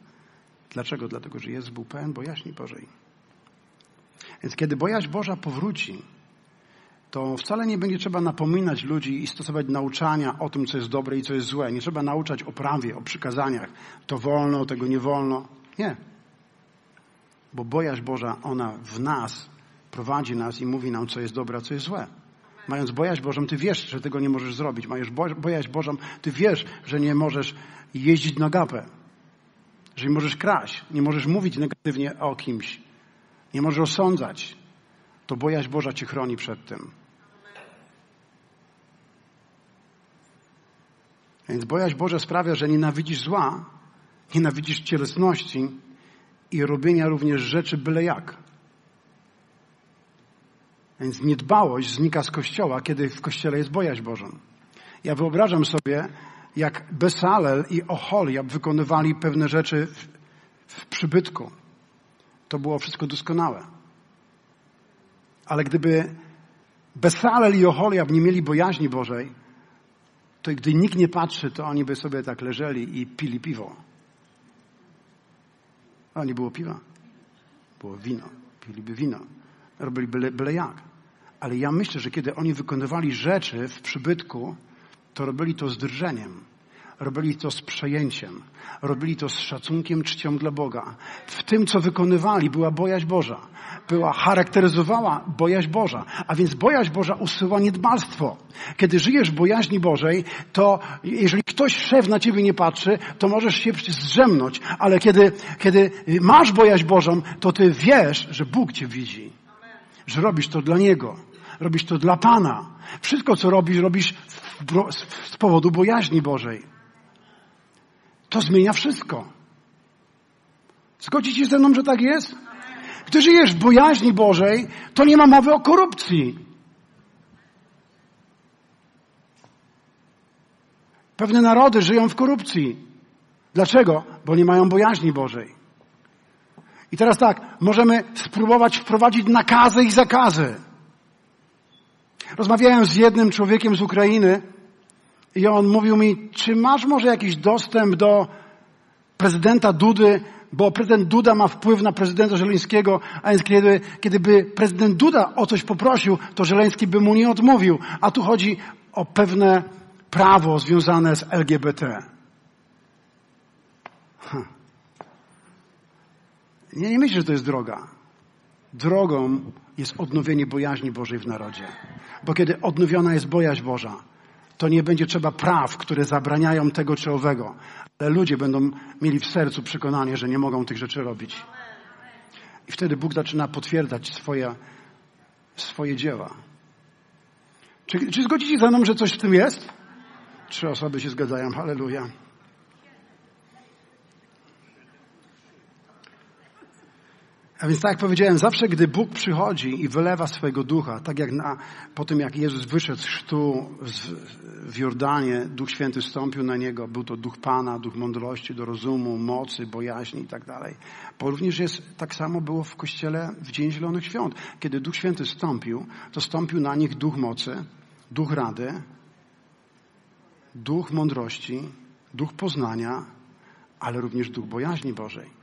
Dlaczego? Dlatego, że Jezus był pełen bojaźni Bożej. Więc kiedy bojaźń Boża powróci, to wcale nie będzie trzeba napominać ludzi i stosować nauczania o tym, co jest dobre i co jest złe. Nie trzeba nauczać o prawie, o przykazaniach. To wolno, tego nie wolno. Nie. Bo bojaźń Boża, ona w nas prowadzi nas i mówi nam, co jest dobre, a co jest złe. Mając bojaźń Bożą, ty wiesz, że tego nie możesz zrobić. Mając bojaźń Bożą, ty wiesz, że nie możesz jeździć na gapę. Że nie możesz kraść. Nie możesz mówić negatywnie o kimś. Nie możesz osądzać. To bojaźń Boża cię chroni przed tym. Więc bojaźń Boża sprawia, że nienawidzisz zła, nienawidzisz cielesności i robienia również rzeczy byle jak. Więc niedbałość znika z kościoła, kiedy w kościele jest bojaźń Bożą. Ja wyobrażam sobie, jak Besalel i Oholiab wykonywali pewne rzeczy w, w przybytku. To było wszystko doskonałe. Ale gdyby Besalel i Oholiab nie mieli bojaźni Bożej, to gdy nikt nie patrzy, to oni by sobie tak leżeli i pili piwo. A nie było piwa. Było wino. Piliby wino. Robili byle, byle jak. Ale ja myślę, że kiedy oni wykonywali rzeczy w przybytku, to robili to z drżeniem. Robili to z przejęciem. Robili to z szacunkiem, czcią dla Boga. W tym, co wykonywali, była bojaźń Boża. Była, charakteryzowała bojaźń Boża. A więc bojaźń Boża usuwa niedbalstwo. Kiedy żyjesz w bojaźni Bożej, to jeżeli ktoś szef na ciebie nie patrzy, to możesz się zdrzemnąć. Ale kiedy, kiedy masz bojaźń Bożą, to ty wiesz, że Bóg cię widzi. Że robisz to dla Niego. Robisz to dla Pana. Wszystko, co robisz, robisz z powodu bojaźni Bożej. To zmienia wszystko. Zgodzicie się ze mną, że tak jest? Gdy żyjesz w bojaźni Bożej, to nie ma mowy o korupcji. Pewne narody żyją w korupcji. Dlaczego? Bo nie mają bojaźni Bożej. I teraz tak, możemy spróbować wprowadzić nakazy i zakazy. Rozmawiałem z jednym człowiekiem z Ukrainy i on mówił mi, czy masz może jakiś dostęp do prezydenta Dudy, bo prezydent Duda ma wpływ na prezydenta Żeleńskiego, a więc kiedy, kiedyby prezydent Duda o coś poprosił, to Żeleński by mu nie odmówił. A tu chodzi o pewne prawo związane z LGBT. Huh. Nie, nie myślę, że to jest droga. Drogą jest odnowienie bojaźni Bożej w narodzie. Bo kiedy odnowiona jest bojaźń Boża, to nie będzie trzeba praw, które zabraniają tego czy owego, ale ludzie będą mieli w sercu przekonanie, że nie mogą tych rzeczy robić. I wtedy Bóg zaczyna potwierdzać swoje, swoje dzieła. Czy, czy zgodzicie ze mną, że coś w tym jest? Trzy osoby się zgadzają. Halleluja. A więc tak jak powiedziałem, zawsze gdy Bóg przychodzi i wylewa swojego ducha, tak jak na, po tym jak Jezus wyszedł z chrztu w Jordanie, Duch Święty stąpił na Niego, był to Duch Pana, Duch mądrości, do rozumu, mocy, bojaźni i tak dalej. Bo również jest, tak samo było w Kościele w Dzień Zielonych Świąt. Kiedy Duch Święty stąpił, to stąpił na nich Duch mocy, Duch rady, Duch mądrości, Duch poznania, ale również Duch bojaźni Bożej.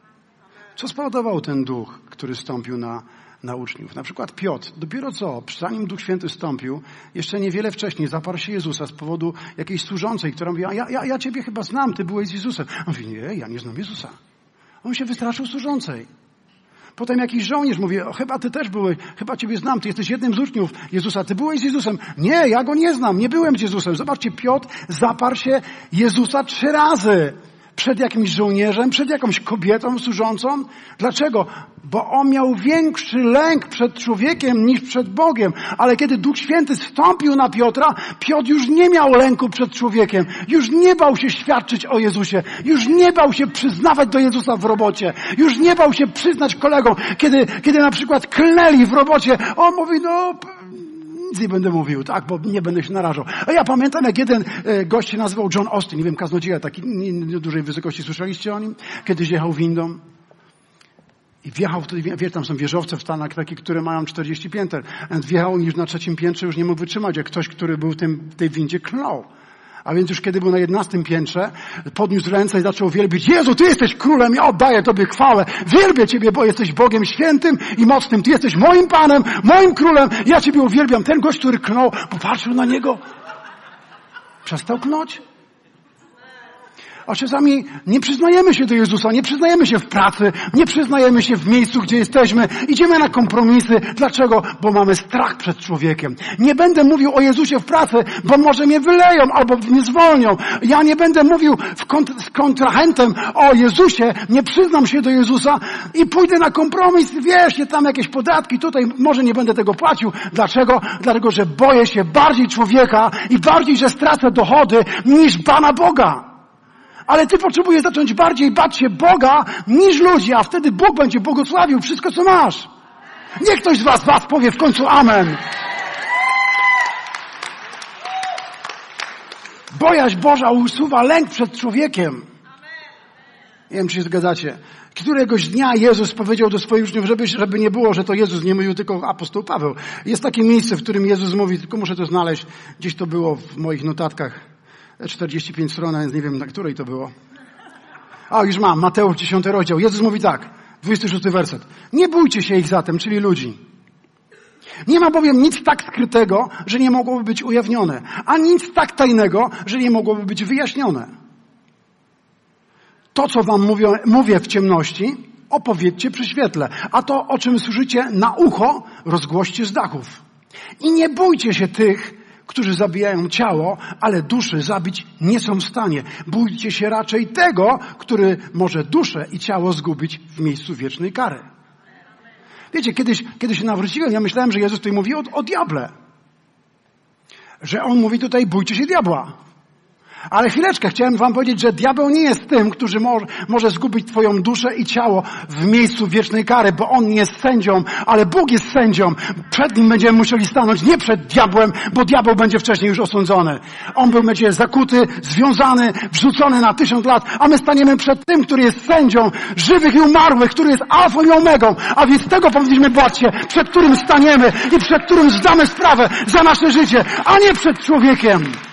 Co spowodował ten duch, który stąpił na, na uczniów? Na przykład Piotr, dopiero co, zanim Duch Święty stąpił, jeszcze niewiele wcześniej zaparł się Jezusa z powodu jakiejś służącej, która mówi, ja, ja, ja Ciebie chyba znam, Ty byłeś z Jezusem. On mówi, nie, ja nie znam Jezusa. On się wystraszył służącej. Potem jakiś żołnierz mówi, chyba ty też byłeś, chyba ciebie znam, ty jesteś jednym z uczniów Jezusa, ty byłeś z Jezusem. Nie, ja go nie znam, nie byłem z Jezusem. Zobaczcie, Piotr zaparł się Jezusa trzy razy przed jakimś żołnierzem, przed jakąś kobietą służącą. Dlaczego? Bo on miał większy lęk przed człowiekiem niż przed Bogiem. Ale kiedy Duch Święty stąpił na Piotra, Piotr już nie miał lęku przed człowiekiem. Już nie bał się świadczyć o Jezusie. Już nie bał się przyznawać do Jezusa w robocie. Już nie bał się przyznać kolegom, kiedy, kiedy na przykład klnęli w robocie. On mówi, no, nic nie będę mówił, tak, bo nie będę się narażał. A ja pamiętam, jak jeden e, gość się nazywał John Austin, nie wiem, kaznodzieja, taki nie, nie dużej wysokości, słyszeliście o nim? Kiedyś jechał windą i wjechał wtedy, wie, tam są wieżowce w Stanach takie, które mają 40 pięter. Wjechał już na trzecim piętrze, już nie mógł wytrzymać, jak ktoś, który był tym, w tej windzie klnął. A więc już kiedy był na jedenastym piętrze, podniósł ręce i zaczął wielbić. Jezu, Ty jesteś królem, ja oddaję Tobie chwałę. Wielbię Ciebie, bo jesteś Bogiem świętym i mocnym. Ty jesteś moim Panem, moim królem. Ja Ciebie uwielbiam. Ten gość, który knął, popatrzył na niego. Przestał knąć. A czasami nie przyznajemy się do Jezusa, nie przyznajemy się w pracy, nie przyznajemy się w miejscu, gdzie jesteśmy. Idziemy na kompromisy. Dlaczego? Bo mamy strach przed człowiekiem. Nie będę mówił o Jezusie w pracy, bo może mnie wyleją albo mnie zwolnią. Ja nie będę mówił kont z kontrahentem o Jezusie, nie przyznam się do Jezusa i pójdę na kompromis. Wiesz, nie tam jakieś podatki, tutaj może nie będę tego płacił. Dlaczego? Dlatego, że boję się bardziej człowieka i bardziej, że stracę dochody niż Pana Boga. Ale ty potrzebujesz zacząć bardziej bać się Boga niż ludzi, a wtedy Bóg będzie błogosławił wszystko, co masz. Niech ktoś z was, was powie w końcu amen. Bojaźń Boża usuwa lęk przed człowiekiem. Nie wiem, czy się zgadzacie. Któregoś dnia Jezus powiedział do swoich uczniów, żeby, żeby nie było, że to Jezus nie mówił, tylko apostoł Paweł. Jest takie miejsce, w którym Jezus mówi, tylko muszę to znaleźć, gdzieś to było w moich notatkach. 45 stron, więc nie wiem, na której to było. A, już mam, Mateusz 10 rozdział. Jezus mówi tak, 26 werset. Nie bójcie się ich zatem, czyli ludzi. Nie ma bowiem nic tak skrytego, że nie mogłoby być ujawnione, a nic tak tajnego, że nie mogłoby być wyjaśnione. To, co wam mówię, mówię w ciemności, opowiedzcie przy świetle, a to, o czym słyszycie na ucho, rozgłoście z dachów. I nie bójcie się tych, którzy zabijają ciało, ale duszy zabić nie są w stanie. Bójcie się raczej tego, który może duszę i ciało zgubić w miejscu wiecznej kary. Wiecie, kiedyś, kiedy się nawróciłem, ja myślałem, że Jezus tutaj mówi o, o diable. Że On mówi tutaj, bójcie się diabła. Ale chwileczkę, chciałem wam powiedzieć, że diabeł nie jest tym, który może, może zgubić twoją duszę i ciało w miejscu wiecznej kary, bo on nie jest sędzią, ale Bóg jest sędzią. Przed nim będziemy musieli stanąć nie przed diabłem, bo diabeł będzie wcześniej już osądzony. On był, będzie zakuty, związany, wrzucony na tysiąc lat, a my staniemy przed tym, który jest sędzią żywych i umarłych, który jest alfą i omegą. A więc tego powinniśmy bać się, przed którym staniemy i przed którym zdamy sprawę za nasze życie, a nie przed człowiekiem.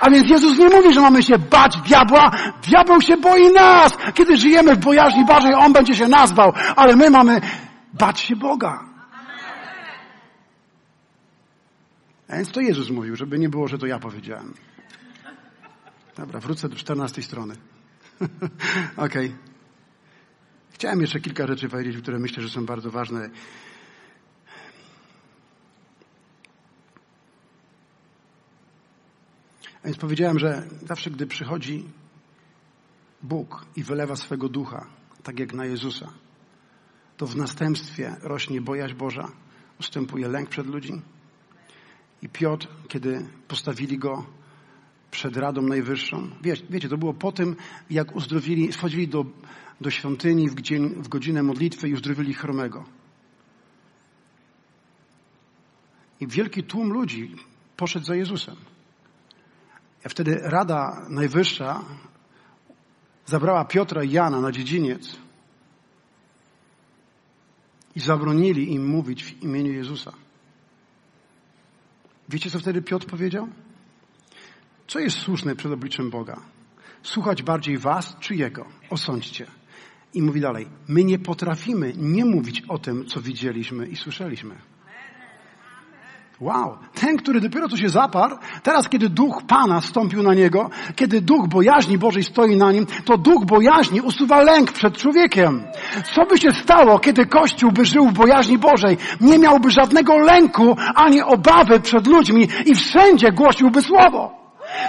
A więc Jezus nie mówi, że mamy się bać diabła. Diabeł się boi nas. Kiedy żyjemy w bojaźni Bożej, On będzie się nas bał. Ale my mamy bać się Boga. A więc to Jezus mówił, żeby nie było, że to ja powiedziałem. Dobra, wrócę do 14 strony. Okej. Okay. Chciałem jeszcze kilka rzeczy powiedzieć, które myślę, że są bardzo ważne. Więc powiedziałem, że zawsze gdy przychodzi Bóg i wylewa swego ducha, tak jak na Jezusa, to w następstwie rośnie bojaźń Boża, ustępuje lęk przed ludźmi. I Piotr, kiedy postawili go przed Radą Najwyższą, wiecie, wiecie to było po tym, jak uzdrowili, wchodzili do, do świątyni w, dzień, w godzinę modlitwy i uzdrowili chromego. I wielki tłum ludzi poszedł za Jezusem. Wtedy Rada Najwyższa zabrała Piotra i Jana na dziedziniec i zabronili im mówić w imieniu Jezusa. Wiecie, co wtedy Piotr powiedział? Co jest słuszne przed obliczem Boga? Słuchać bardziej was czy Jego? Osądźcie. I mówi dalej, my nie potrafimy nie mówić o tym, co widzieliśmy i słyszeliśmy. Wow. Ten, który dopiero co się zaparł, teraz kiedy duch Pana stąpił na niego, kiedy duch bojaźni Bożej stoi na nim, to duch bojaźni usuwa lęk przed człowiekiem. Co by się stało, kiedy Kościół by żył w bojaźni Bożej? Nie miałby żadnego lęku ani obawy przed ludźmi i wszędzie głosiłby słowo.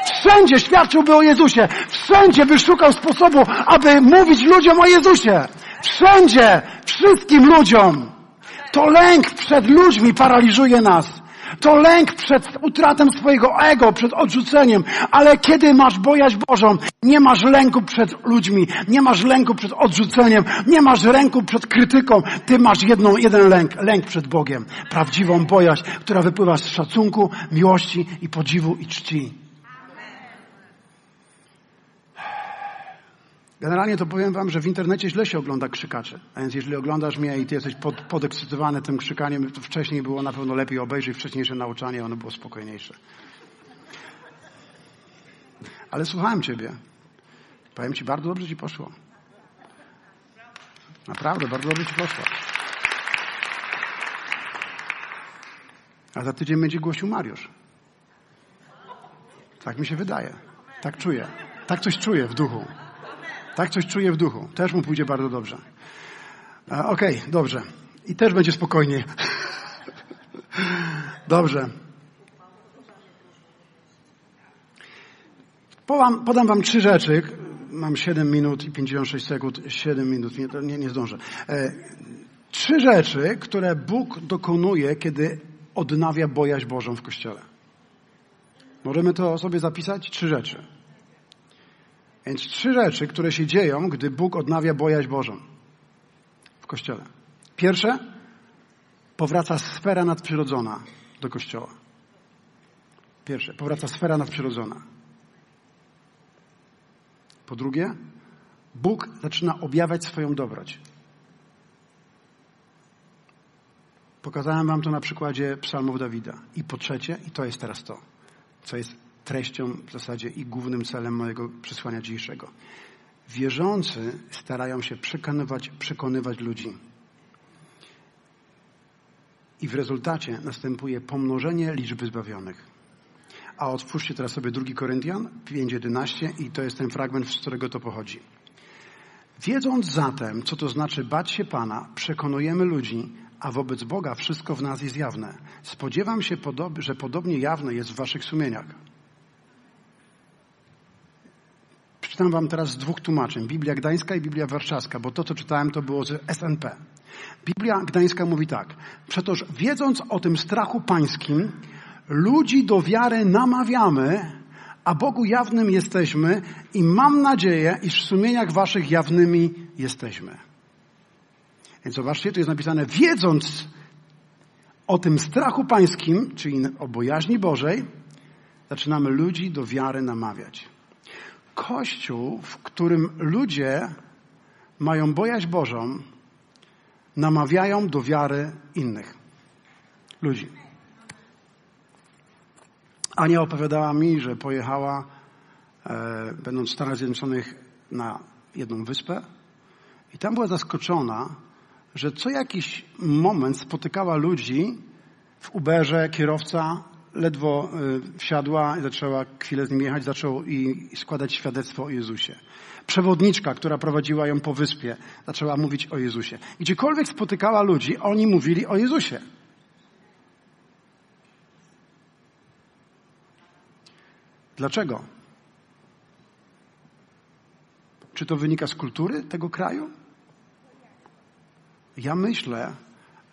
Wszędzie świadczyłby o Jezusie. Wszędzie by szukał sposobu, aby mówić ludziom o Jezusie. Wszędzie, wszystkim ludziom. To lęk przed ludźmi paraliżuje nas. To lęk przed utratą swojego ego, przed odrzuceniem. Ale kiedy masz bojaźń Bożą, nie masz lęku przed ludźmi, nie masz lęku przed odrzuceniem, nie masz lęku przed krytyką. Ty masz jedną, jeden lęk, lęk przed Bogiem. Prawdziwą bojaźń, która wypływa z szacunku, miłości i podziwu i czci. Generalnie to powiem wam, że w internecie źle się ogląda krzykaczy. A więc jeżeli oglądasz mnie i ty jesteś pod, podekscytowany tym krzykaniem, to wcześniej było na pewno lepiej obejrzeć wcześniejsze nauczanie, ono było spokojniejsze. Ale słuchałem ciebie. Powiem ci, bardzo dobrze ci poszło. Naprawdę, bardzo dobrze ci poszło. A za tydzień będzie głosił Mariusz. Tak mi się wydaje. Tak czuję. Tak coś czuję w duchu. Tak coś czuję w duchu. Też mu pójdzie bardzo dobrze. Okej, okay, dobrze. I też będzie spokojniej. dobrze. Podam, podam wam trzy rzeczy. Mam 7 minut i 56 sekund. 7 minut, nie, nie, nie zdążę. E, trzy rzeczy, które Bóg dokonuje, kiedy odnawia bojaźń Bożą w Kościele. Możemy to sobie zapisać? Trzy rzeczy. Więc trzy rzeczy, które się dzieją, gdy Bóg odnawia bojaźń Bożą w Kościele. Pierwsze, powraca sfera nadprzyrodzona do Kościoła. Pierwsze, powraca sfera nadprzyrodzona. Po drugie, Bóg zaczyna objawiać swoją dobroć. Pokazałem wam to na przykładzie psalmów Dawida. I po trzecie, i to jest teraz to, co jest treścią w zasadzie i głównym celem mojego przesłania dzisiejszego. Wierzący starają się przekonywać, przekonywać ludzi. I w rezultacie następuje pomnożenie liczby zbawionych. A otwórzcie teraz sobie drugi Koryntian 5.11 i to jest ten fragment, z którego to pochodzi. Wiedząc zatem, co to znaczy bać się Pana, przekonujemy ludzi, a wobec Boga wszystko w nas jest jawne. Spodziewam się, że podobnie jawne jest w waszych sumieniach. Przeczytam wam teraz z dwóch tłumaczeń. Biblia Gdańska i Biblia Warszawska, bo to, co czytałem, to było z SNP. Biblia Gdańska mówi tak. Przetoż wiedząc o tym strachu pańskim, ludzi do wiary namawiamy, a Bogu jawnym jesteśmy i mam nadzieję, iż w sumieniach waszych jawnymi jesteśmy. Więc zobaczcie, tu jest napisane, wiedząc o tym strachu pańskim, czyli o bojaźni Bożej, zaczynamy ludzi do wiary namawiać. Kościół, w którym ludzie mają bojaźń Bożą, namawiają do wiary innych ludzi. Ania opowiadała mi, że pojechała, e, będąc w Stanach Zjednoczonych, na jedną wyspę i tam była zaskoczona, że co jakiś moment spotykała ludzi w Uberze, kierowca ledwo y, wsiadła i zaczęła chwilę z nim jechać, zaczął i składać świadectwo o Jezusie. Przewodniczka, która prowadziła ją po wyspie, zaczęła mówić o Jezusie. Gdziekolwiek spotykała ludzi, oni mówili o Jezusie. Dlaczego? Czy to wynika z kultury tego kraju? Ja myślę,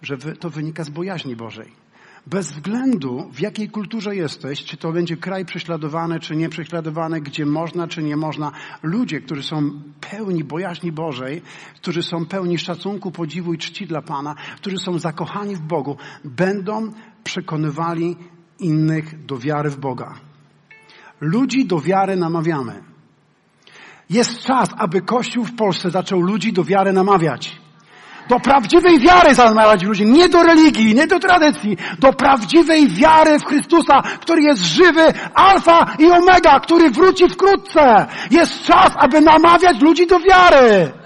że to wynika z bojaźni Bożej. Bez względu, w jakiej kulturze jesteś, czy to będzie kraj prześladowany, czy nie prześladowany, gdzie można, czy nie można, ludzie, którzy są pełni bojaźni Bożej, którzy są pełni szacunku, podziwu i czci dla Pana, którzy są zakochani w Bogu, będą przekonywali innych do wiary w Boga. Ludzi do wiary namawiamy. Jest czas, aby Kościół w Polsce zaczął ludzi do wiary namawiać. Do prawdziwej wiary namawiać ludzi. Nie do religii, nie do tradycji. Do prawdziwej wiary w Chrystusa, który jest żywy, alfa i omega, który wróci wkrótce. Jest czas, aby namawiać ludzi do wiary.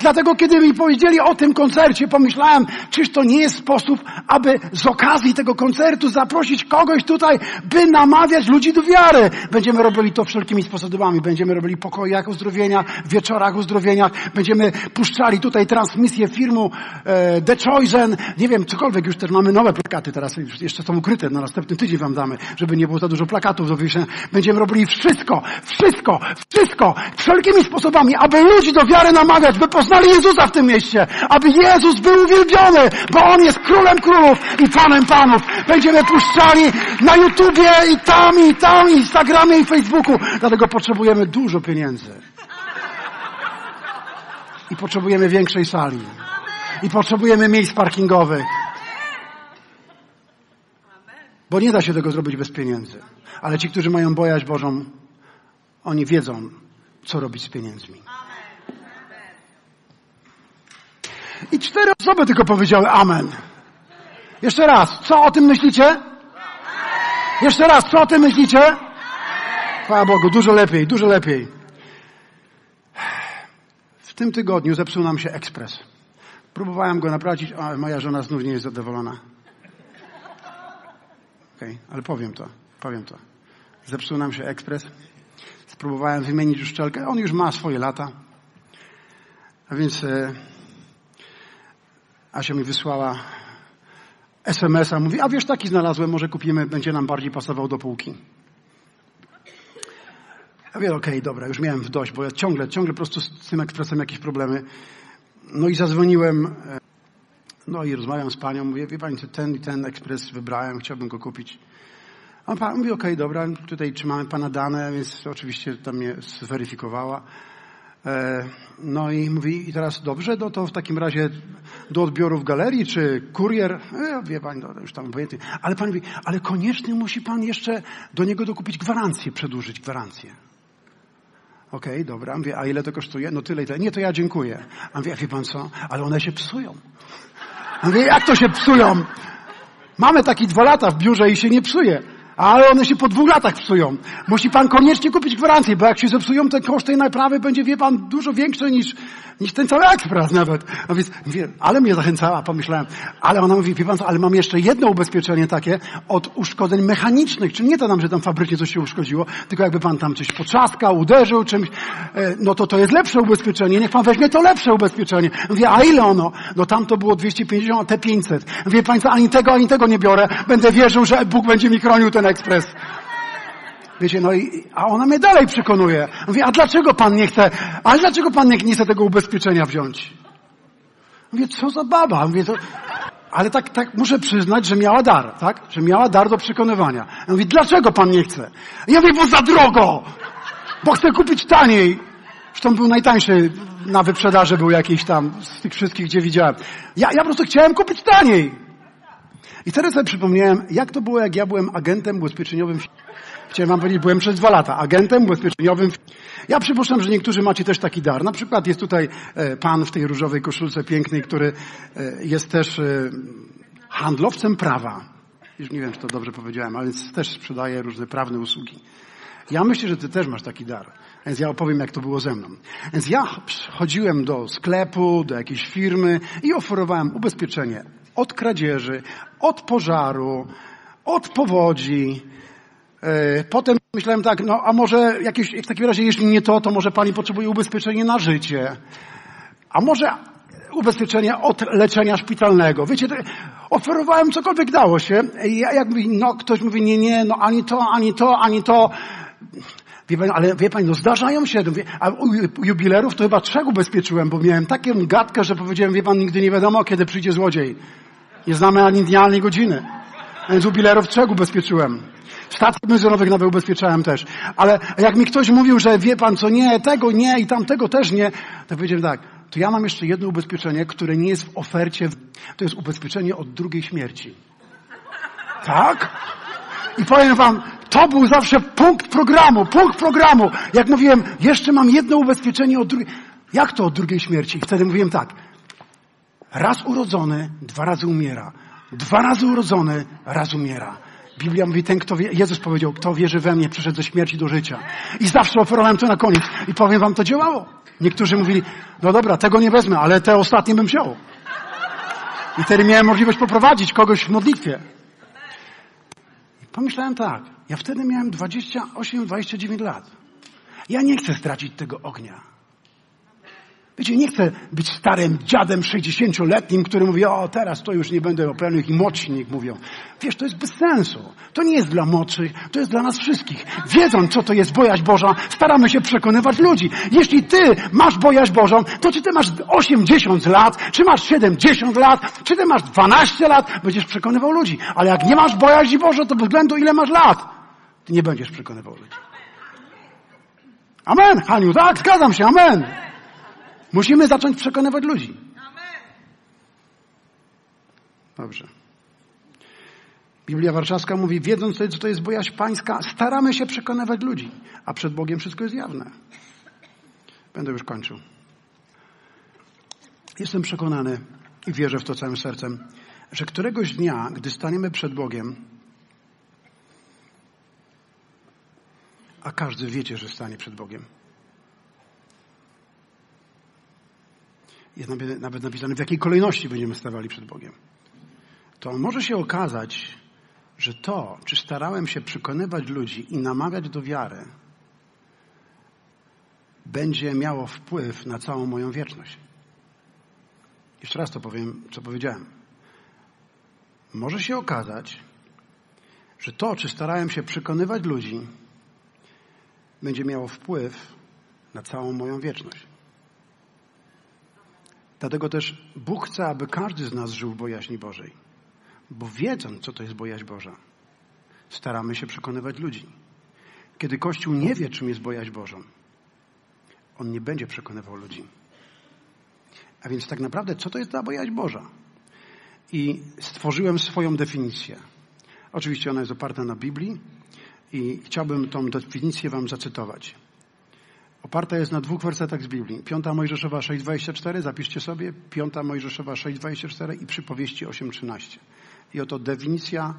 Dlatego kiedy mi powiedzieli o tym koncercie, pomyślałem, czyż to nie jest sposób, aby z okazji tego koncertu zaprosić kogoś tutaj, by namawiać ludzi do wiary. Będziemy robili to wszelkimi sposobami. Będziemy robili pokojach uzdrowienia, wieczorach uzdrowieniach. Będziemy puszczali tutaj transmisję firmu e, The Chosen. Nie wiem, cokolwiek. Już też mamy nowe plakaty teraz. Jeszcze są ukryte. Na następny tydzień wam damy, żeby nie było za dużo plakatów do. Będziemy robili wszystko, wszystko, wszystko, wszelkimi sposobami, aby ludzi do wiary namawiać, by poznali Jezusa w tym mieście, aby Jezus był uwielbiony, bo On jest królem królów i panem panów. Będziemy puszczali na YouTubie i tam, i tam, i Instagramie, i Facebooku. Dlatego potrzebujemy dużo pieniędzy. I potrzebujemy większej sali. I potrzebujemy miejsc parkingowych. Bo nie da się tego zrobić bez pieniędzy. Ale ci, którzy mają bojaźń Bożą, oni wiedzą, co robić z pieniędzmi. I cztery osoby tylko powiedziały Amen. Jeszcze raz, co o tym myślicie? Jeszcze raz, co o tym myślicie? Chwała Bogu, dużo lepiej, dużo lepiej. W tym tygodniu zepsuł nam się ekspres. Próbowałem go naprawić, a moja żona znów nie jest zadowolona. Okej, okay, ale powiem to, powiem to. Zepsuł nam się ekspres. Spróbowałem wymienić uszczelkę. On już ma swoje lata. A więc e, Asia mi wysłała SMS-a, mówi, a wiesz, taki znalazłem, może kupimy, będzie nam bardziej pasował do półki. Ja wiem, okej, okay, dobra, już miałem w dość, bo ja ciągle, ciągle po prostu z tym ekspresem jakieś problemy. No i zadzwoniłem, e, no i rozmawiam z panią, mówię, wie pani, ten i ten ekspres wybrałem, chciałbym go kupić. A pan mówi, okej, okay, dobra, tutaj trzymamy pana dane, więc oczywiście tam mnie zweryfikowała. E, no i mówi, i teraz dobrze, no to w takim razie do odbioru w galerii, czy kurier, e, wie pani, no, już tam obojętnie. Ale pan mówi, ale koniecznie musi pan jeszcze do niego dokupić gwarancję, przedłużyć gwarancję. Okej, okay, dobra. Mówię, a ile to kosztuje? No tyle i tyle. Nie, to ja dziękuję. A mówię, a wie pan co? Ale one się psują. Mówię, jak to się psują? Mamy taki dwa lata w biurze i się nie psuje. Ale one się po dwóch latach psują. Musi pan koniecznie kupić gwarancję, bo jak się zepsują, to koszt tej naprawy będzie, wie pan, dużo większy niż, niż ten cały ekspres nawet. Więc, wie, ale mnie zachęcała, pomyślałem. Ale ona mówi, wie pan co, ale mam jeszcze jedno ubezpieczenie takie od uszkodzeń mechanicznych. Czyli nie to nam, że tam fabrycznie coś się uszkodziło, tylko jakby pan tam coś poczaskał, uderzył czymś, e, no to to jest lepsze ubezpieczenie. Niech pan weźmie to lepsze ubezpieczenie. Mówię, a ile ono? No tam to było 250, a te 500. Wie pan co, ani tego, ani tego nie biorę. Będę wierzył, że Bóg będzie mi chronił ten ekspres. Wiecie, no i, a ona mnie dalej przekonuje. Mówi, a dlaczego pan nie chce, ale dlaczego pan nie, nie chce tego ubezpieczenia wziąć? Mówię, co za baba? Mówię, to, ale tak, tak muszę przyznać, że miała dar, tak? Że miała dar do przekonywania. Ja mówię, dlaczego pan nie chce? Ja mówię, bo za drogo! Bo chcę kupić taniej. Zresztą był najtańszy na wyprzedaży, był jakiś tam z tych wszystkich, gdzie widziałem. Ja, ja po prostu chciałem kupić taniej. I teraz sobie przypomniałem, jak to było, jak ja byłem agentem ubezpieczeniowym. Chciałem wam powiedzieć, byłem przez dwa lata agentem ubezpieczeniowym. Ja przypuszczam, że niektórzy macie też taki dar. Na przykład jest tutaj e, pan w tej różowej koszulce pięknej, który e, jest też e, handlowcem prawa. Już nie wiem, czy to dobrze powiedziałem, ale też sprzedaje różne prawne usługi. Ja myślę, że ty też masz taki dar. Więc ja opowiem, jak to było ze mną. Więc ja chodziłem do sklepu, do jakiejś firmy i oferowałem ubezpieczenie od kradzieży, od pożaru, od powodzi, E, potem myślałem tak, no a może jakieś, w takim razie jeśli nie to, to może pani potrzebuje ubezpieczenie na życie. A może ubezpieczenie od leczenia szpitalnego. Wiecie, oferowałem cokolwiek dało się. Ja jak no ktoś mówi, nie, nie, no ani to, ani to, ani to. Wie pani, ale wie pani, no zdarzają się, a u jubilerów to chyba trzech ubezpieczyłem, bo miałem taką gadkę, że powiedziałem, wie pan, nigdy nie wiadomo, kiedy przyjdzie złodziej. Nie znamy ani dnia, ani godziny. Więc jubilerów trzech ubezpieczyłem. Statków benzynowych nawet ubezpieczałem też. Ale jak mi ktoś mówił, że wie pan co, nie, tego nie i tamtego też nie, to powiedziałem tak, to ja mam jeszcze jedno ubezpieczenie, które nie jest w ofercie. To jest ubezpieczenie od drugiej śmierci. Tak? I powiem wam, to był zawsze punkt programu, punkt programu. Jak mówiłem, jeszcze mam jedno ubezpieczenie od drugiej. Jak to od drugiej śmierci? I wtedy mówiłem tak. Raz urodzony, dwa razy umiera. Dwa razy urodzony, raz umiera. Biblia mówi, ten kto wie, Jezus powiedział, kto wierzy we mnie, przyszedł ze śmierci do życia. I zawsze oferowałem to na koniec. I powiem wam, to działało. Niektórzy mówili, no dobra, tego nie wezmę, ale te ostatnie bym wziął. I wtedy miałem możliwość poprowadzić kogoś w modlitwie. Pomyślałem tak, ja wtedy miałem 28-29 lat. Ja nie chcę stracić tego ognia. Wiecie, nie chcę być starym dziadem 60-letnim, który mówi, o teraz to już nie będę operował i młodsi mówią. Wiesz, to jest bez sensu. To nie jest dla młodszych, to jest dla nas wszystkich. Wiedząc, co to jest bojaźń Boża, staramy się przekonywać ludzi. Jeśli ty masz bojaźń Bożą, to czy ty masz 80 lat, czy masz 70 lat, czy ty masz 12 lat, będziesz przekonywał ludzi. Ale jak nie masz bojaźni Bożą, to bez względu ile masz lat, ty nie będziesz przekonywał ludzi. Amen, Haniu, tak, zgadzam się, amen. Musimy zacząć przekonywać ludzi. Dobrze. Biblia Warszawska mówi, wiedząc, co to jest bojaźń pańska, staramy się przekonywać ludzi, a przed Bogiem wszystko jest jawne. Będę już kończył. Jestem przekonany i wierzę w to całym sercem, że któregoś dnia, gdy staniemy przed Bogiem, a każdy wiecie, że stanie przed Bogiem, jest nawet napisane, w jakiej kolejności będziemy stawali przed Bogiem. To może się okazać, że to, czy starałem się przekonywać ludzi i namawiać do wiary, będzie miało wpływ na całą moją wieczność. Jeszcze raz to powiem, co powiedziałem. Może się okazać, że to, czy starałem się przekonywać ludzi, będzie miało wpływ na całą moją wieczność. Dlatego też Bóg chce, aby każdy z nas żył w bojaźni Bożej. Bo wiedząc, co to jest bojaźń Boża, staramy się przekonywać ludzi. Kiedy Kościół nie wie, czym jest bojaźń Bożą, on nie będzie przekonywał ludzi. A więc tak naprawdę, co to jest ta bojaźń Boża? I stworzyłem swoją definicję. Oczywiście ona jest oparta na Biblii i chciałbym tą definicję Wam zacytować. Oparta jest na dwóch wersetach z Biblii. Piąta Mojżeszowa 6,24, zapiszcie sobie. Piąta Mojżeszowa 6,24 i przypowieści 8,13. I oto definicja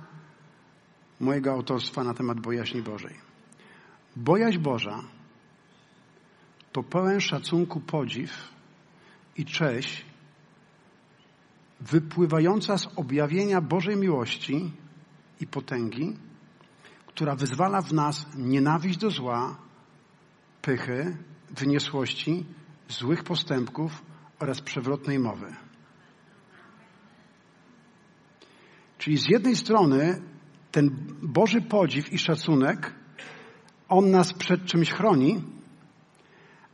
mojego autorstwa na temat bojaźni Bożej. Bojaźń Boża to pełen szacunku podziw i cześć wypływająca z objawienia Bożej miłości i potęgi, która wyzwala w nas nienawiść do zła, pychy, wyniosłości, złych postępków oraz przewrotnej mowy. Czyli z jednej strony ten Boży podziw i szacunek, on nas przed czymś chroni,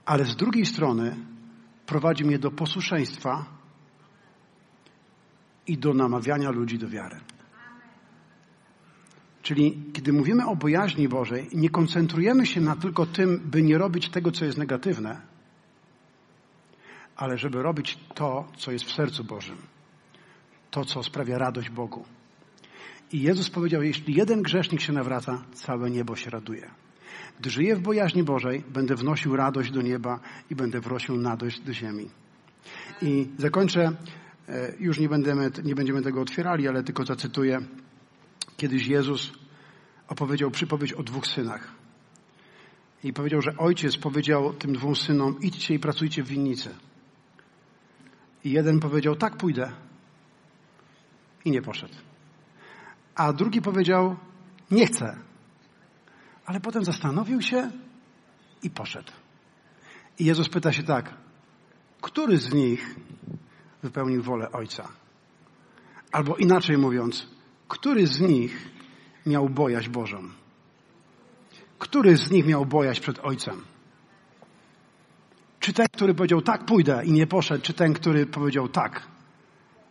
ale z drugiej strony prowadzi mnie do posłuszeństwa i do namawiania ludzi do wiary. Czyli kiedy mówimy o bojaźni Bożej, nie koncentrujemy się na tylko tym, by nie robić tego, co jest negatywne, ale żeby robić to, co jest w sercu Bożym. To, co sprawia radość Bogu. I Jezus powiedział, jeśli jeden grzesznik się nawraca, całe niebo się raduje. Gdy żyję w bojaźni Bożej, będę wnosił radość do nieba i będę wnosił nadość do ziemi. I zakończę, e, już nie będziemy, nie będziemy tego otwierali, ale tylko zacytuję Kiedyś Jezus opowiedział przypowiedź o dwóch synach. I powiedział, że ojciec powiedział tym dwóm synom, idźcie i pracujcie w winnicy. I jeden powiedział, tak pójdę. I nie poszedł. A drugi powiedział, nie chcę. Ale potem zastanowił się i poszedł. I Jezus pyta się tak, który z nich wypełnił wolę Ojca? Albo inaczej mówiąc, który z nich miał bojaźń Bożą? Który z nich miał bojaźń przed Ojcem? Czy ten, który powiedział tak, pójdę i nie poszedł, czy ten, który powiedział tak,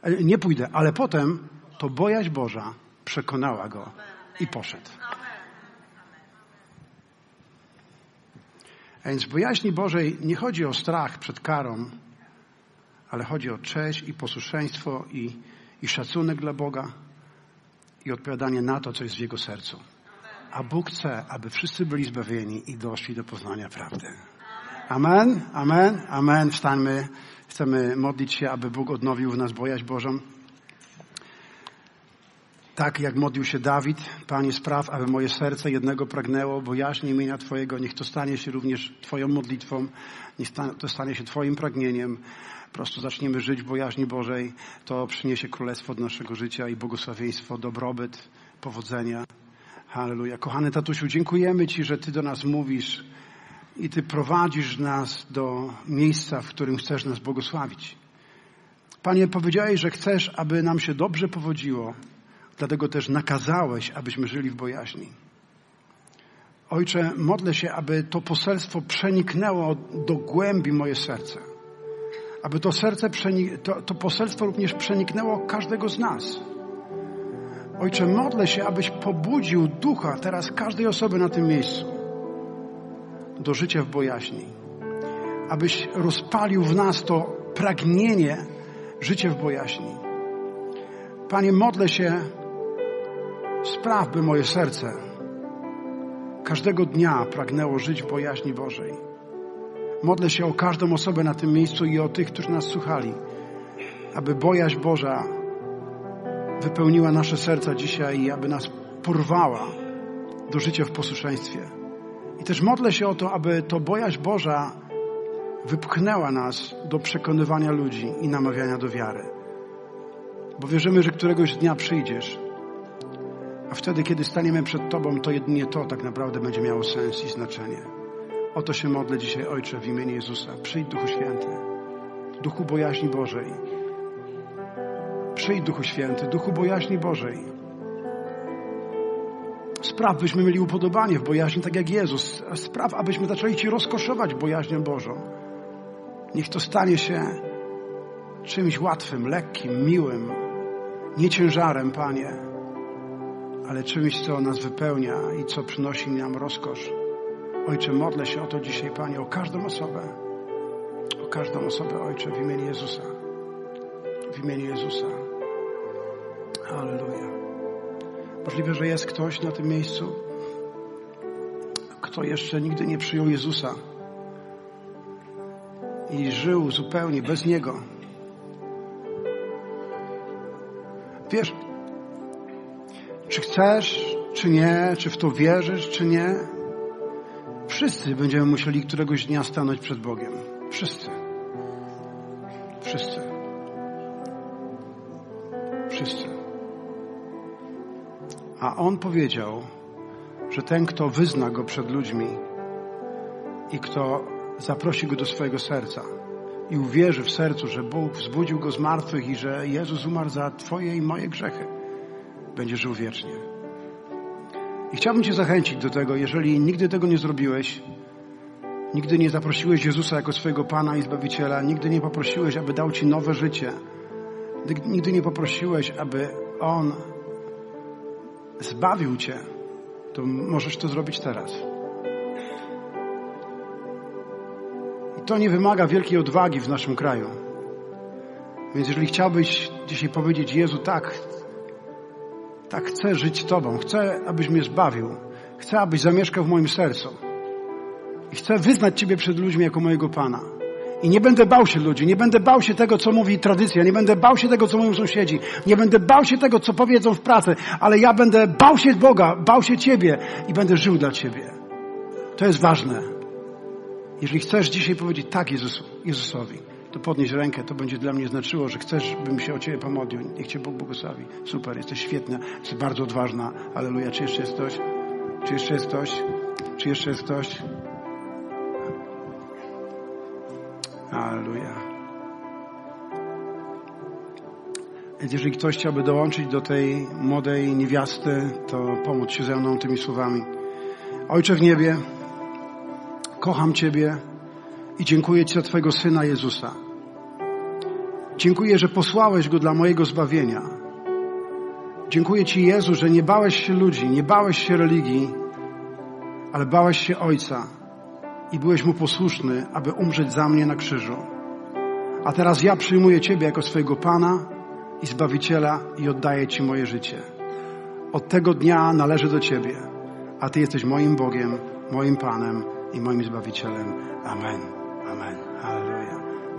e, nie pójdę, ale potem to bojaźń Boża przekonała go i poszedł. A więc w bojaźni Bożej nie chodzi o strach przed karą, ale chodzi o cześć i posłuszeństwo i, i szacunek dla Boga i odpowiadanie na to, co jest w Jego sercu. A Bóg chce, aby wszyscy byli zbawieni i doszli do poznania prawdy. Amen, amen, amen. Wstańmy. Chcemy modlić się, aby Bóg odnowił w nas bojaźń Bożą. Tak jak modlił się Dawid, Panie spraw, aby moje serce jednego pragnęło bojaźni imienia Twojego. Niech to stanie się również Twoją modlitwą, niech to stanie się Twoim pragnieniem. Po prostu zaczniemy żyć w bojaźni Bożej. To przyniesie królestwo do naszego życia i błogosławieństwo, dobrobyt, powodzenia. Halleluja. Kochany tatusiu, dziękujemy Ci, że Ty do nas mówisz i Ty prowadzisz nas do miejsca, w którym chcesz nas błogosławić. Panie, powiedziałeś, że chcesz, aby nam się dobrze powodziło, dlatego też nakazałeś, abyśmy żyli w bojaźni. Ojcze, modlę się, aby to poselstwo przeniknęło do głębi moje serce. Aby to serce, to, to poselstwo również przeniknęło każdego z nas. Ojcze, modlę się, abyś pobudził ducha teraz każdej osoby na tym miejscu do życia w bojaźni. Abyś rozpalił w nas to pragnienie życia w bojaźni. Panie, modlę się, spraw, by moje serce każdego dnia pragnęło żyć w bojaźni Bożej. Modlę się o każdą osobę na tym miejscu i o tych, którzy nas słuchali, aby bojaźń Boża wypełniła nasze serca dzisiaj i aby nas porwała do życia w posłuszeństwie. I też modlę się o to, aby to bojaźń Boża wypchnęła nas do przekonywania ludzi i namawiania do wiary. Bo wierzymy, że któregoś dnia przyjdziesz, a wtedy, kiedy staniemy przed Tobą, to jedynie to tak naprawdę będzie miało sens i znaczenie. O to się modlę dzisiaj, Ojcze, w imieniu Jezusa. Przyjdź, Duchu Święty, Duchu Bojaźni Bożej. Przyjdź, Duchu Święty, Duchu Bojaźni Bożej. Spraw, byśmy mieli upodobanie w bojaźni, tak jak Jezus. Spraw, abyśmy zaczęli Ci rozkoszować bojaźnią Bożą. Niech to stanie się czymś łatwym, lekkim, miłym, nie ciężarem, Panie, ale czymś, co nas wypełnia i co przynosi nam rozkosz. Ojcze, modlę się o to dzisiaj, Panie, o każdą osobę. O każdą osobę, Ojcze, w imieniu Jezusa. W imieniu Jezusa. Halleluja. Możliwe, że jest ktoś na tym miejscu, kto jeszcze nigdy nie przyjął Jezusa i żył zupełnie bez Niego. Wiesz, czy chcesz, czy nie, czy w to wierzysz, czy nie, wszyscy będziemy musieli któregoś dnia stanąć przed Bogiem. Wszyscy. Wszyscy. Wszyscy. A On powiedział, że ten, kto wyzna Go przed ludźmi i kto zaprosi Go do swojego serca i uwierzy w sercu, że Bóg wzbudził Go z martwych i że Jezus umarł za Twoje i moje grzechy, będzie żył wiecznie. I chciałbym Cię zachęcić do tego, jeżeli nigdy tego nie zrobiłeś, nigdy nie zaprosiłeś Jezusa jako swojego Pana i Zbawiciela, nigdy nie poprosiłeś, aby dał Ci nowe życie, nigdy nie poprosiłeś, aby On zbawił Cię, to możesz to zrobić teraz. I to nie wymaga wielkiej odwagi w naszym kraju. Więc jeżeli chciałbyś dzisiaj powiedzieć Jezu, tak, tak chcę żyć Tobą, chcę, abyś mnie zbawił, chcę, abyś zamieszkał w moim sercu. I chcę wyznać Ciebie przed ludźmi jako mojego Pana. I nie będę bał się ludzi, nie będę bał się tego, co mówi tradycja, nie będę bał się tego, co mówią sąsiedzi, nie będę bał się tego, co powiedzą w pracy, ale ja będę bał się Boga, bał się Ciebie i będę żył dla Ciebie. To jest ważne. Jeżeli chcesz dzisiaj powiedzieć tak Jezusu, Jezusowi, to podnieś rękę, to będzie dla mnie znaczyło, że chcesz, bym się o Ciebie pomodlił. Niech Cię Bóg błogosławi. Super, jesteś świetna, jesteś bardzo odważna. Aleluja. Czy jeszcze jest ktoś? Czy jeszcze jest ktoś? Czy jeszcze jest ktoś? Aleluja. Więc jeżeli ktoś chciałby dołączyć do tej młodej niewiasty, to pomóc się ze mną tymi słowami. Ojcze w niebie, kocham Ciebie i dziękuję Ci za Twojego Syna Jezusa. Dziękuję, że posłałeś Go dla mojego zbawienia. Dziękuję Ci, Jezu, że nie bałeś się ludzi, nie bałeś się religii, ale bałeś się Ojca i byłeś Mu posłuszny, aby umrzeć za mnie na krzyżu. A teraz ja przyjmuję Ciebie jako swojego Pana i Zbawiciela i oddaję Ci moje życie. Od tego dnia należę do Ciebie, a Ty jesteś moim Bogiem, moim Panem i moim Zbawicielem. Amen. Amen. Hallelujah.